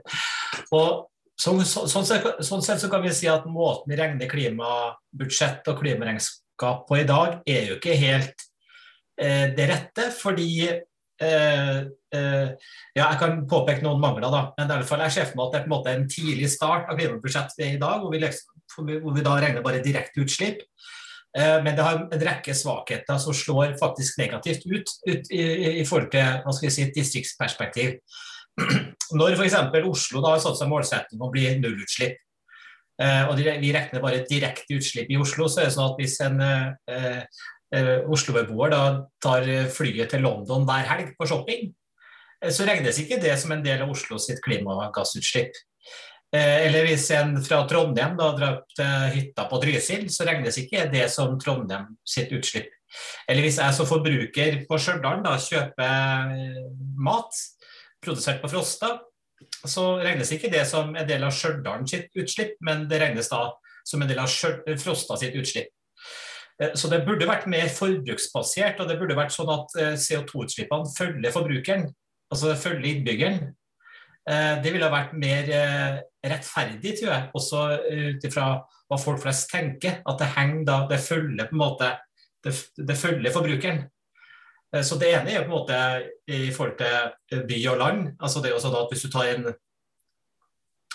*laughs* og sånn, så, sånn, sånn, sett så kan vi si at måten vi regner klimabudsjett og klimaregnskap på i dag, er jo ikke helt Eh, det rette, fordi eh, eh, ja, Jeg kan påpeke noen mangler, da, men i alle fall jeg ser for meg at det er på en måte en tidlig start av klimabudsjettet i dag, hvor vi, liksom, hvor vi, da regner bare direkte utslipp. Men det har en rekke svakheter som slår faktisk negativt ut, ut i, i, forhold til hva skal vi si, et distriktsperspektiv. *clears throat* Når f.eks. Oslo da har satt seg målsetting om å bli nullutslipp, og vi regner bare direkte utslipp i Oslo, så er det sånn at hvis en eh, Oslo-beboer tar flyet til London hver helg på shopping, eh, så regnes ikke det som en del av Oslo sitt klimagassutslipp. Eh, eller hvis en fra Trondheim da drar til hytta på Trysil, så regnes ikke det som Trondheim sitt utslipp. Eller hvis jeg som forbruker på Stjørdal kjøper eh, mat produsert på Frosta, så regnes ikke det som en del av Stjørdal sitt utslipp, men det regnes da som en del av Frosta sitt utslipp. Eh, så det burde vært mer forbruksbasert, og det burde vært sånn at eh, CO2-utslippene følger forbrukeren, altså følger innbyggeren. Det ville vært mer rettferdig, tror jeg, også ut ifra hva folk flest tenker. At det henger da, det følger på en måte det, det følger forbrukeren. Så det ene er på en måte i forhold til by og land. altså det er jo sånn at Hvis du tar en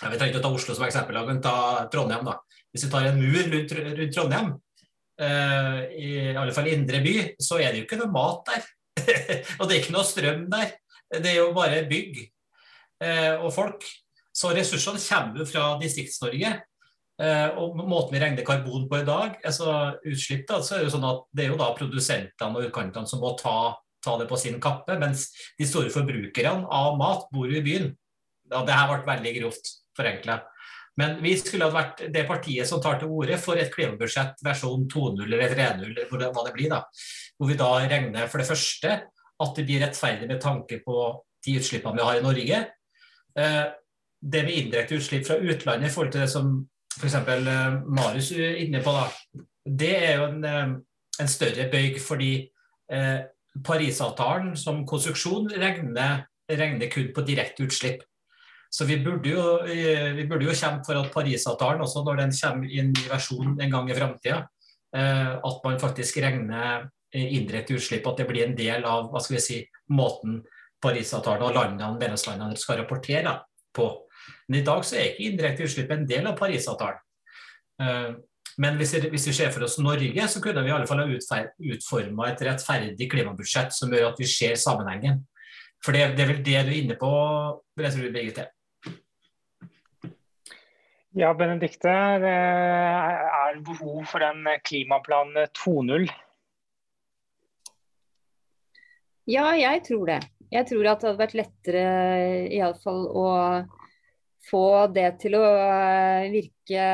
jeg vet ikke å ta Oslo som eksempel, men ta Trondheim. da. Hvis du tar en mur rundt, rundt Trondheim, uh, i alle fall indre by, så er det jo ikke noe mat der. *laughs* og det er ikke noe strøm der. Det er jo bare bygg uh, og folk. Så ressursene kommer fra Distrikts-Norge. Eh, og måten vi regner karbon på i dag, altså utslipp, da, så er det jo sånn at det er jo da produsentene og utkantene som må ta, ta, det på sin kappe, mens de store forbrukerne av mat bor jo i byen. Ja, det her ble veldig grovt forenkla. Men vi skulle ha vært det partiet som tar til orde for et klimabudsjett versjon 2.0 eller 3.0, eller hva det blir. da. Hvor vi da regner for det første at det blir rettferdig med tanke på de utslippene vi har i Norge. Eh, det med indirekte utslipp fra utlandet i forhold til det som f.eks. Eh, Marius er inne på, da, det er jo en, eh, en større bøyg fordi eh, Parisavtalen som konstruksjon regner, regner kun på direkte utslipp. Så vi burde, jo, vi burde jo kjempe for at Parisavtalen, også når den kommer i en ny versjon en gang i framtida, eh, at man faktisk regner indirekte utslipp, at det blir en del av hva skal vi si, måten Parisavtalen og landene, medlemslandene skal rapportere på. Men i dag så er ikke indirekte utslipp en del av Parisavtalen. Eh, Men hvis, hvis, vi ser for oss Norge, så kunne vi i alle fall ha utforma et rettferdig klimabudsjett som gjør at vi ser sammenhengen. For det, det er vel det du er inne på, tro, Birgitte? Ja, Benedikte. Det er behov for en klimaplan 2.0? Ja, jeg tror det. Jeg tror at det hadde vært lettere iallfall å få det til å virke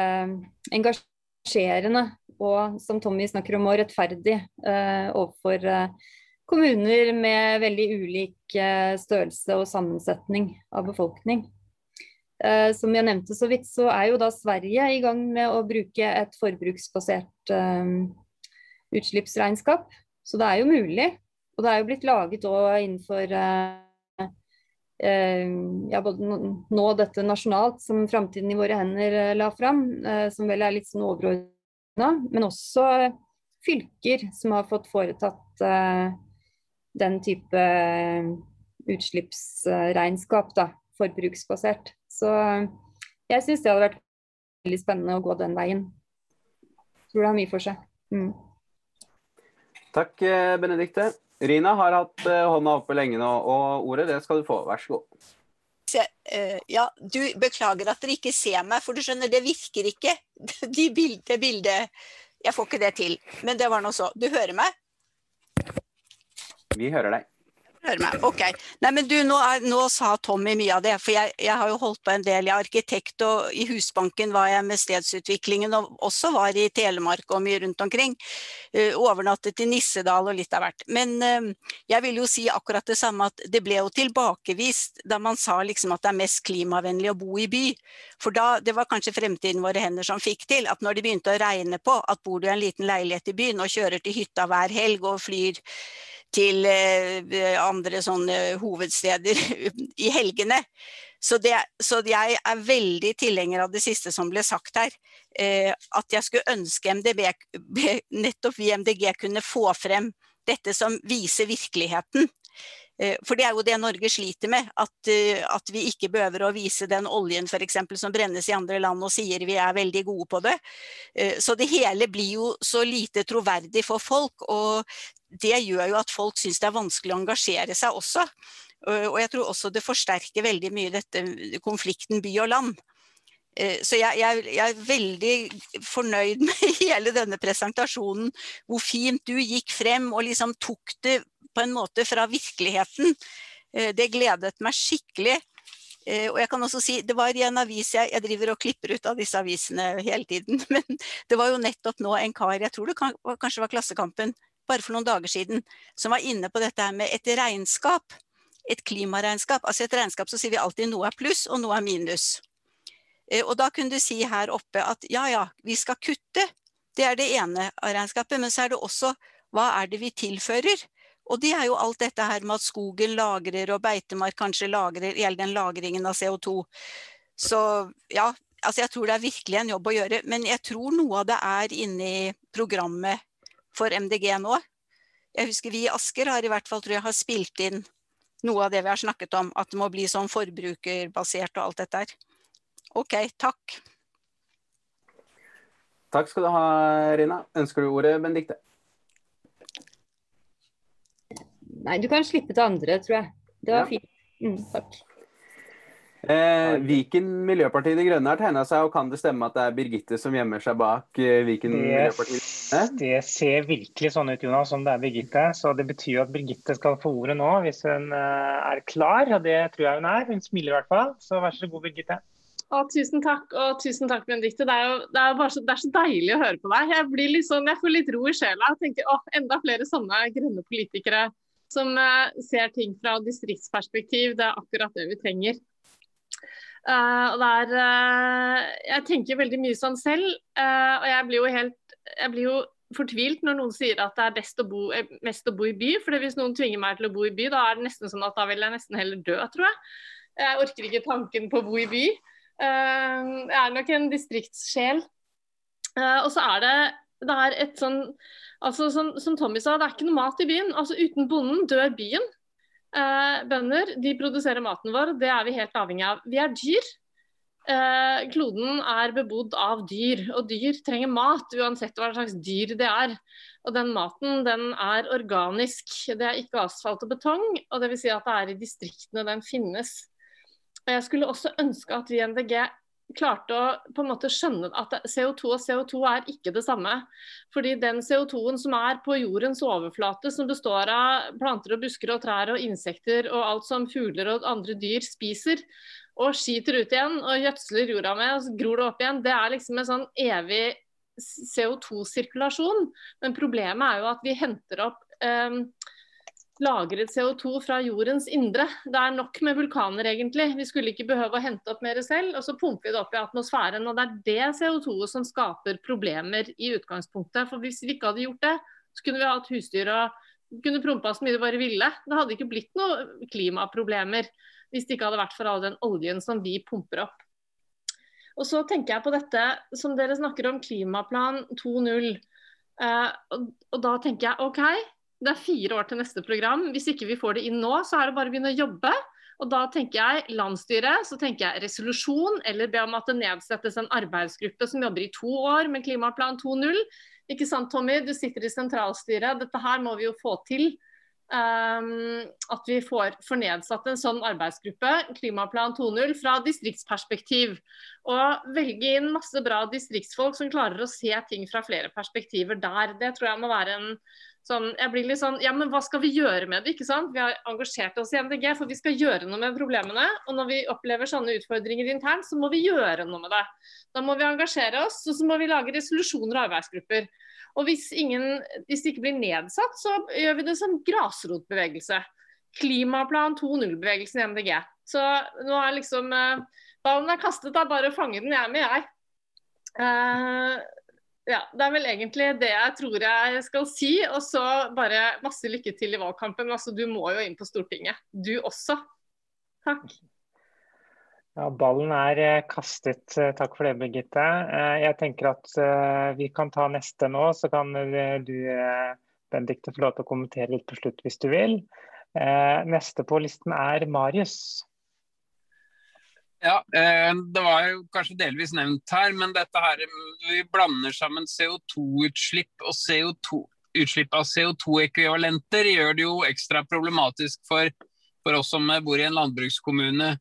engasjerende og, som Tommy snakker om, rettferdig eh, overfor uh, kommuner med veldig ulik størrelse og sammensetning av befolkning. Som jeg nevnte så vidt, så er jo da Sverige i gang med å bruke et forbruksbasert utslippsregnskap. Så det er jo mulig. Og det er jo blitt laget innenfor ja, både nå dette nasjonalt, som Framtiden i våre hender la fram, som vel er litt sånn overordnet men også fylker som har fått foretatt den type eh, utslippsregnskap, da, forbruksbasert. Så jeg syns det hadde vært veldig spennende å gå den veien. Jeg Tror det har mye for seg. Mm. Takk, eh, Benedikte. Rina har hatt hånda oppe lenge nå, og ordet det skal du få. Vær så god. Ja, du beklager at dere ikke ser meg, for du skjønner, det virker ikke. *laughs* De bildet, det bildet Jeg får ikke det til. Men det var nå så. Du hører meg? Vi hører deg hører meg. Ok. Nei, men du, nå, er, nå, sa Tommy mye av det. For jeg, jeg, har jo holdt på en del. Jeg er arkitekt, og i Husbanken var jeg med stedsutviklingen, og også var i Telemark og mye rundt omkring. Uh, overnattet i Nissedal og litt av hvert. Men uh, jeg vil jo si akkurat det samme, at det ble jo tilbakevist da man sa liksom at det er mest klimavennlig å bo i by. For da, det var kanskje fremtiden våre hender som fikk til, at når de begynte å regne på at bor du i en liten leilighet i byen og kjører til hytta hver helg og flyr til eh, andre sånne hovedsteder *laughs* i helgene. Så, det, så, jeg er veldig tilhenger av det siste som ble sagt her. Eh, at jeg skulle ønske MDB, *laughs* nettopp vi MDG kunne få frem dette som viser virkeligheten. Eh, for det er jo det Norge sliter med, at, at vi ikke behøver å vise den oljen for eksempel, som brennes i andre land og sier vi er veldig gode på det. Så det hele blir jo så lite troverdig for folk, og det gjør jo at folk syns det er vanskelig å engasjere seg også. Og jeg tror også det forsterker veldig mye dette konflikten by og land. Så jeg, jeg, jeg, er veldig fornøyd *laughs* med hele denne presentasjonen. Hvor fint du gikk frem og liksom tok det på en måte fra virkeligheten. Eh, det gledet meg skikkelig. Eh, og jeg kan også si, Det var i en avis jeg, jeg, driver og klipper ut av disse avisene hele tiden. *laughs* Men det var jo nettopp nå en kar, jeg tror det kan, kanskje var Klassekampen, bare for noen dager siden, som var inne på dette med et regnskap. Et klimaregnskap. Altså et regnskap så sier vi alltid noe er pluss og noe er minus. Eh, og da kunne du si her oppe at ja ja, vi skal kutte. Det er det ene av regnskapet. Men så er det også hva er det vi tilfører? Og det er jo alt dette her med at skogen lagrer og beitemark kanskje lagrer hele den lagringen av CO2. Så ja, altså jeg tror det er virkelig en jobb å gjøre. Men jeg tror noe av det er inni programmet for MDG nå. Jeg husker vi i Asker har i hvert fall tror jeg har spilt inn noe av det vi har snakket om. At det må bli sånn forbrukerbasert og alt dette her. OK, takk. Takk skal du ha, Rina. Ønsker du ordet, Benedicte? Nei, du kan slippe til andre, tror jeg. Det var ja. fint. Mm, takk. Eh, Viken Miljøpartiet De Grønne har tegna seg, og kan det stemme at det er Birgitte som gjemmer seg bak eh, Viken yes. Miljøparti De Grønne? Det ser virkelig sånn ut, Jonas, som det er Birgitte. Så det betyr at Birgitte skal få ordet nå, hvis hun eh, er klar. Og det tror jeg hun er. Hun smiler i hvert fall. Så vær så god, Birgitte. Å, tusen takk, og tusen takk, Benedicte. Det er jo det er bare så, det er så deilig å høre på deg. Jeg, blir litt sånn, jeg får litt ro i sjela. Jeg tenker å, enda flere sånne grønne politikere som eh, ser ting fra distriktsperspektiv. Det er akkurat det vi trenger. Uh, og der, uh, jeg tenker veldig mye sånn selv, uh, og jeg blir jo helt jeg blir jo fortvilt når noen sier at det er best å bo, mest å bo i by. for Hvis noen tvinger meg til å bo i by, da er det nesten sånn at da vil jeg nesten heller dø, tror jeg. Jeg orker ikke tanken på å bo i by. jeg er nok en distriktssjel. og så er det, det er et sånn Altså, som, som, Tommy sa, det er ikke noe mat i byen. Altså, uten bonden dør byen. Eh, bønder de produserer maten vår, det er vi helt avhengig av. Vi er dyr. Eh, kloden er bebodd av dyr, og dyr trenger mat uansett hva slags dyr det er. Og den maten den er organisk, det er ikke asfalt og betong. og vil Si at det er i distriktene den finnes. Jeg skulle også ønske at vi i MDG klarte å på en måte skjønne at CO2 og CO2 er ikke det samme. Fordi den CO2-en som er på jordens overflate, som består av planter og busker og trær og insekter og alt som fugler og andre dyr spiser, og skiter ut igjen og gjødsler jorda med, og så gror det opp igjen, det er liksom en sånn evig CO2-sirkulasjon. Men problemet er jo at vi henter opp um, lagret CO2 fra jordens indre. Det er nok med vulkaner, egentlig. Vi skulle ikke behøve å hente opp mer selv. Og så pumper vi det opp i atmosfæren. Og det er det CO2-et som skaper problemer i utgangspunktet. For hvis vi ikke hadde gjort det, så kunne vi hatt husdyr og kunne prompa så mye vi bare ville. Det hadde ikke blitt noen klimaproblemer hvis det ikke hadde vært for all den oljen som vi pumper opp. Og så tenker jeg på dette som dere snakker om, Klimaplan 2.0. Eh, og, og da tenker jeg OK, det er fire år til neste program. Hvis ikke vi får det inn nå, så er det bare å begynne å jobbe. Og da tenker jeg landsstyret, så tenker jeg resolusjon, eller be om at det nedsettes en arbeidsgruppe som jobber i to år med Klimaplan 2.0. Ikke sant, Tommy? Du sitter i sentralstyret. Dette her må vi jo få til. Um, at vi får, får, nedsatt en sånn arbeidsgruppe, Klimaplan 2.0, fra distriktsperspektiv. Og velge inn masse bra distriktsfolk som klarer å se ting fra flere perspektiver der. Det tror jeg må være en Sånn, jeg blir litt sånn Ja, men hva skal vi gjøre med det? ikke sant? Vi har engasjert oss i MDG, for vi skal gjøre noe med problemene. Og når vi opplever sånne utfordringer internt, så må vi gjøre noe med det. Da må vi engasjere oss, og så må vi lage resolusjoner og arbeidsgrupper. Og hvis, ingen, hvis det ikke blir nedsatt, så gjør vi det som grasrotbevegelse. Klimaplan 2.0-bevegelsen i MDG. Så nå er liksom uh, Ballen er kastet, da. Bare fange den, jeg er med, jeg. Uh, ja, Det er vel egentlig det jeg tror jeg skal si. Og så bare masse lykke til i valgkampen. Altså, du må jo inn på Stortinget. Du også. Takk. Ja, Ballen er eh, kastet. Eh, takk for det, Birgitte. Eh, jeg tenker at vi kan ta neste nå, så kan du Benedikte, få lov til å kommentere litt på slutt hvis du vil. Neste på listen er Marius. Ja, eh, Det var jo kanskje delvis nevnt her, men dette her, vi blander sammen CO2-utslipp og CO2, utslipp av CO2-ekvivalenter gjør det jo ekstra problematisk for, for, oss som bor i en landbrukskommune.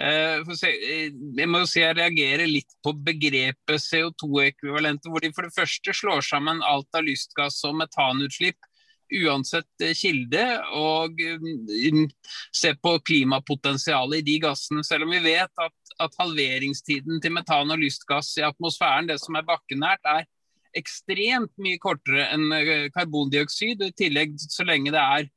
Eh, jeg må jo si jeg reagerer litt på begrepet CO2-ekvivalenter, hvor de for det første slår sammen alt av lystgass og metanutslipp uansett eh, kilde, og mm, se på klimapotensialet i de gassene. Selv om vi vet at, at, halveringstiden til metan og lystgass i atmosfæren, det som er bakkenært, er ekstremt mye kortere enn eh, karbondioksid. I tillegg, så lenge det er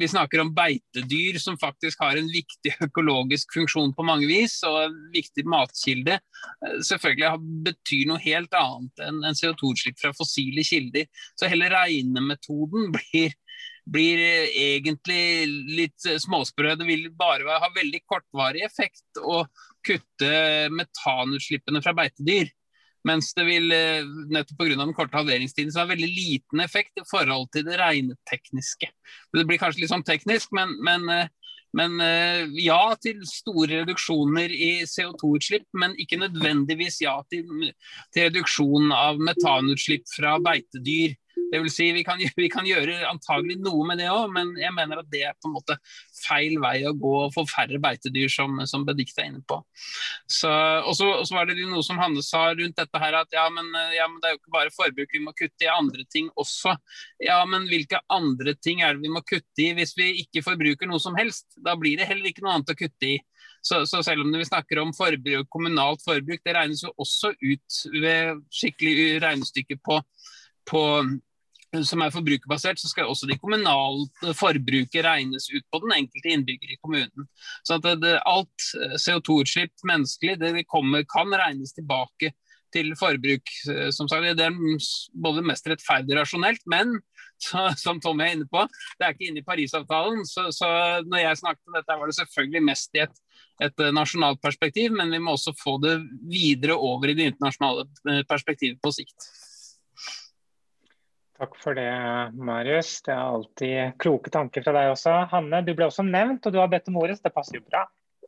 vi snakker om beitedyr som faktisk har en viktig økologisk funksjon på mange vis, og en viktig matkilde. Eh, selvfølgelig betyr noe helt annet enn CO2-utslipp fra fossile kilder. Så hele regnemetoden *laughs* blir, blir egentlig litt småsprø. Det vil bare ha veldig kortvarig effekt å kutte metanutslippene fra beitedyr. Mens det vil, eh, nettopp pga. den korte halveringstiden, så har veldig liten effekt i forhold til det regnetekniske. Det blir kanskje litt sånn teknisk, men, men, eh, men eh, ja til store reduksjoner i CO2-utslipp, men ikke nødvendigvis ja til, til reduksjon av metanutslipp fra beitedyr. Det vil si, vi kan, *laughs* vi kan gjøre antagelig noe med det òg, men jeg mener at det er på en måte feil vei å gå få færre beitedyr, som, som er inne på. Og så var det noe som Hanne sa rundt dette her, at ja men, ja, men, det er jo ikke bare forbruk, vi må kutte i andre ting også. Ja, men hvilke andre ting er det vi må kutte i hvis vi ikke forbruker noe som helst? Da blir det heller ikke noe annet å kutte i. Så, så, selv om vi snakker om forbruk, kommunalt forbruk, det regnes jo også ut ved skikkelig regnestykke på, på som er forbrukerbasert, så skal også de kommunale forbruket regnes ut på den enkelte innbygger i kommunen. Så at det, alt eh, CO2-utslipp menneskelig det kommer, kan regnes tilbake til forbruk. Eh, som sagt, Det er både mest rettferdig og rasjonelt, men *laughs* som Tommy er inne på, det er ikke inne i Parisavtalen. Så, så når jeg snakket om dette, var det selvfølgelig mest i et, et eh, nasjonalt perspektiv, men vi må også få det videre over i det internasjonale perspektivet på sikt. Takk for det, Marius. Det er alltid kloke tanker fra deg også. Hanne, du ble også nevnt, og du har bedt om ordet, så det passer jo bra.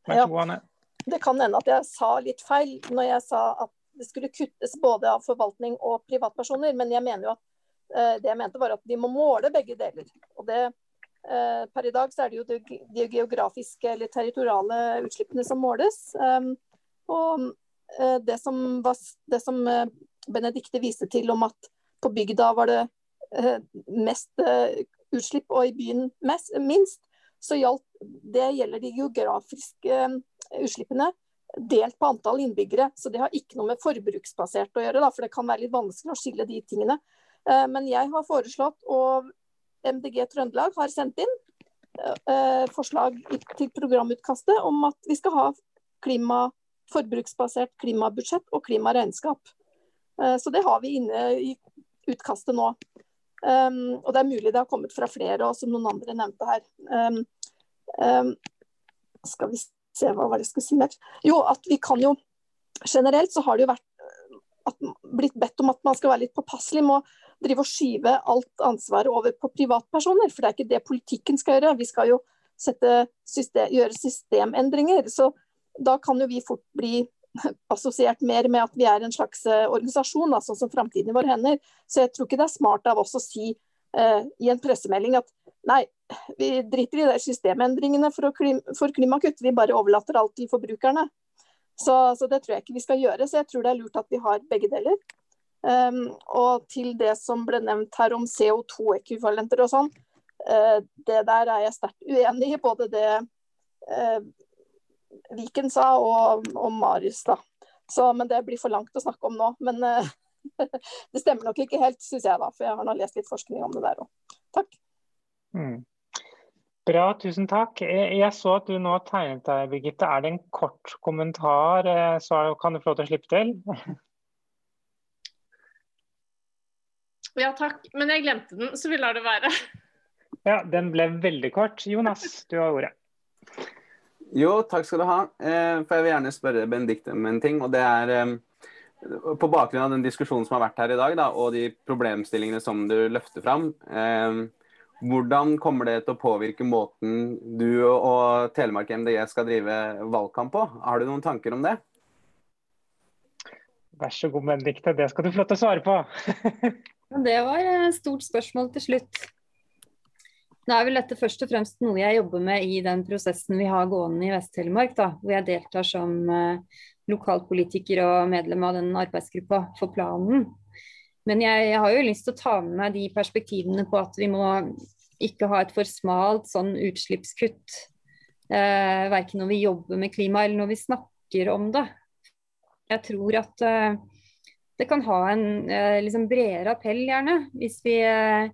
Vær så god, Hanne. det kan hende at jeg sa litt feil når jeg sa at det skulle kuttes både av forvaltning og privatpersoner, men jeg mener jo at uh, det jeg mente var at vi må måle begge deler. Og det, uh, per i dag så er det jo de, geografiske eller territoriale utslippene som måles. Um, og uh, det som, var, det som Benedicte viste til om at på bygda var det mest utslipp og i byen mest, minst, så gjaldt, det gjelder de geografiske utslippene delt på antall innbyggere. Så det har ikke noe med forbruksbasert å gjøre, da, for det kan være litt vanskelig å skille de tingene. Eh, men jeg har foreslått, og MDG Trøndelag har sendt inn eh, forslag til programutkastet om at vi skal ha klima, forbruksbasert klimabudsjett og klimaregnskap. Eh, så det har vi inne i utkastet nå. Um, og det er mulig det har kommet fra flere, og som noen andre nevnte her. Um, um, skal vi se hva var det jeg skulle si mer. Jo, at vi kan jo Generelt så har det jo vært eh, at, blitt bedt om at man skal være litt påpasselig med å drive og skyve alt ansvaret over på privatpersoner. For det er ikke det politikken skal gjøre. Vi skal jo system, gjøre systemendringer. Så da kan jo vi fort bli assosiert mer med at vi er en slags eh, organisasjon, sånn som framtiden i våre hender. Så jeg tror ikke det er smart av oss å si eh, i en pressemelding at nei, vi driter i de systemendringene for, klim, for, klimakutt, vi bare overlater alt til forbrukerne. Så, så, det tror jeg ikke vi skal gjøre. Så jeg tror det er lurt at vi har begge deler. Um, og til det som ble nevnt her om CO2-ekvivalenter og sånn, uh, det der er jeg sterkt uenig i. Både det uh, Viken sa og, og Marius, da. Så, men det blir for langt å snakke om nå. Men uh, *laughs* det stemmer nok ikke helt, syns jeg, da. For jeg har nå lest litt forskning om det der òg. Takk. Mm. Bra, tusen takk. Jeg så at du nå tegnet deg, Birgitte. Er det en kort kommentar, eh, så kan du få lov til å slippe til? *laughs* Ja, takk. Men jeg glemte den, så vi lar det være. Ja, den ble veldig kort. Jonas, du har ordet. Jo, takk skal du ha. Eh, for jeg vil gjerne spørre Benedicte om en ting. og det er eh, På bakgrunn av den diskusjonen som har vært her i dag, da, og de problemstillingene som du løfter fram. Hvordan kommer det til å påvirke måten du og Telemark MDG skal drive valgkamp på? Har du noen tanker om det? Vær så god, Benedicte. Det skal du få lov til å svare på. *laughs* det var et stort spørsmål til slutt. Nå er vel dette først og fremst noe jeg jobber med i den prosessen vi har gående i Vest-Telemark, hvor jeg deltar som uh, lokalpolitiker og medlem av den arbeidsgruppa for planen. Men jeg, jeg, har jo lyst til å ta med meg de perspektivene på at vi må ikke ha et for smalt sånn utslippskutt. Eh, verken når vi jobber med klima eller når vi snakker om det. Jeg tror at eh, det kan ha en eh, liksom bredere appell, gjerne. Hvis vi, eh,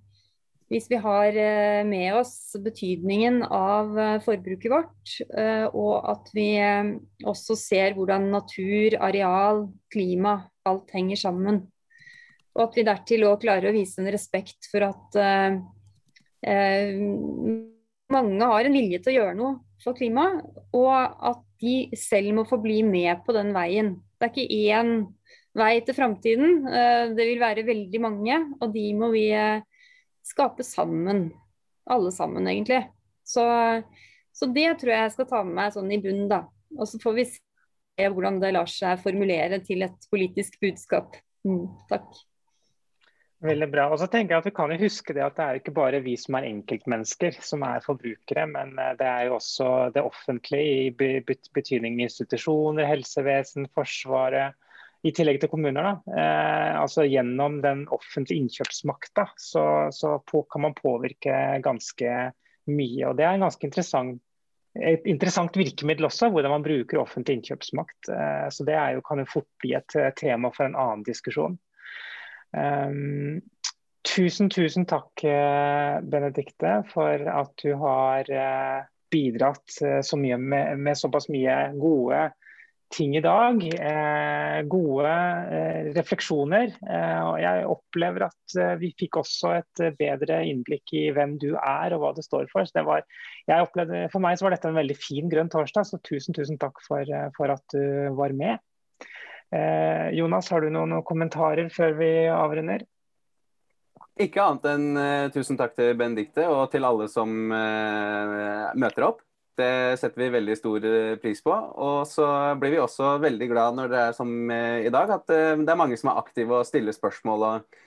hvis vi har eh, med oss betydningen av eh, forbruket vårt. og at vi også ser hvordan natur, areal, klima, alt henger sammen. Og at vi dertil òg klarer å vise en respekt for at uh, mange har en vilje til å gjøre noe for klimaet, og at de selv må få bli med på den veien. Det er ikke én vei til framtiden. Det vil være veldig mange, og de må vi skape sammen. Alle sammen, egentlig. Så, så, det tror jeg jeg skal ta med meg sånn i bunnen, da. Og så får vi se hvordan det lar seg formulere til et politisk budskap. Mm, takk. Veldig bra. Og så tenker jeg at Vi kan jo huske det at det er ikke bare vi som er enkeltmennesker som er forbrukere, men eh, det er jo også det offentlige i betydning institusjoner, helsevesen, Forsvaret. I tillegg til kommuner. da, eh, altså Gjennom den offentlige innkjøpsmakta så, så på, kan man påvirke ganske mye. og Det er ganske interessant, et interessant virkemiddel også, hvordan man bruker offentlig innkjøpsmakt. Eh, så Det jo, kan jo fort bli et tema for en annen diskusjon. Um, tusen, tusen takk, eh, Benedikte, for at du har bidratt så mye med, med, såpass mye gode ting i dag. Eh, gode eh, refleksjoner. Eh, og jeg opplever at vi fikk også et bedre innblikk i hvem du er og hva det står for. Det var, opplevde, for meg var dette en veldig fin grønn torsdag, så tusen, tusen takk for, for at du var med. Eh, Jonas, har du noen, noen, kommentarer før vi avrunder? Ikke annet enn tusen takk til Benedicte og til alle som møter opp. Det setter vi veldig stor pris på. Og så blir vi også veldig glad når det er som i dag, at det er mange som er aktive og stiller spørsmål og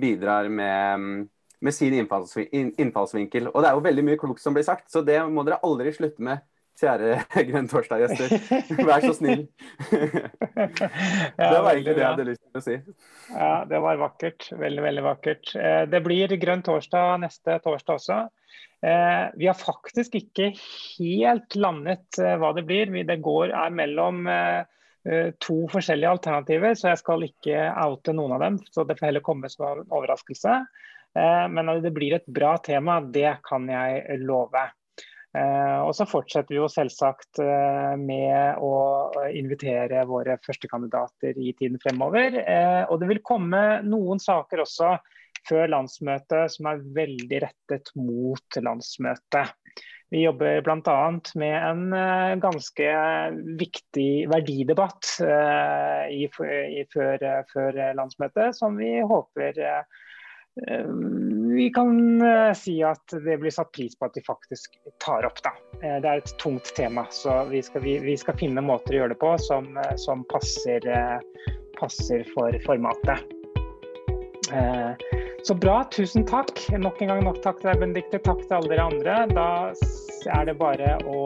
bidrar med med sin innfallsvinkel. Og det er jo veldig mye klokt som blir sagt, så det må dere aldri slutte med. Kjære *laughs* Grønn torsdag-gjester, *laughs* vær så snill. *laughs* det var egentlig det jeg hadde lyst til å si. Ja, det var vakkert. Veldig, veldig vakkert. Eh, det blir Grønn torsdag neste torsdag også. Eh, vi har faktisk ikke helt landet eh, hva det blir. Det går er mellom to forskjellige alternativer, så jeg skal ikke oute noen av dem. Så det får heller komme som en overraskelse. Men at det blir et bra tema, det kan jeg love. Eh, og så fortsetter vi jo selvsagt eh, med å invitere våre førstekandidater i tiden fremover. Eh, og det vil komme noen saker også før landsmøtet som er veldig rettet mot landsmøtet. Vi jobber bl.a. med en ganske viktig verdidebatt i, i, før, før, landsmøtet, som vi håper Eh, vi kan eh, si at det blir satt pris på at de faktisk tar opp. Da. Eh, det er et tungt tema, så vi skal, vi, vi skal finne måter å gjøre det på som, som passer, passer, for formatet. Så bra, tusen takk. Nok en gang nok takk til deg, Benedicte. Takk til alle dere andre. Da er det bare å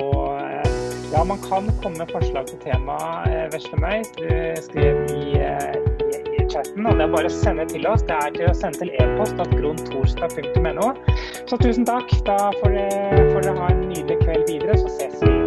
Ja, man kan komme med forslag til tema, Veslemøy. Du skrev i chatten, og det er bare å sende til oss. Det er til å sende til e-post at grontorstad.no. Så tusen takk. Da får dere, får dere ha en nydelig kveld videre, så ses vi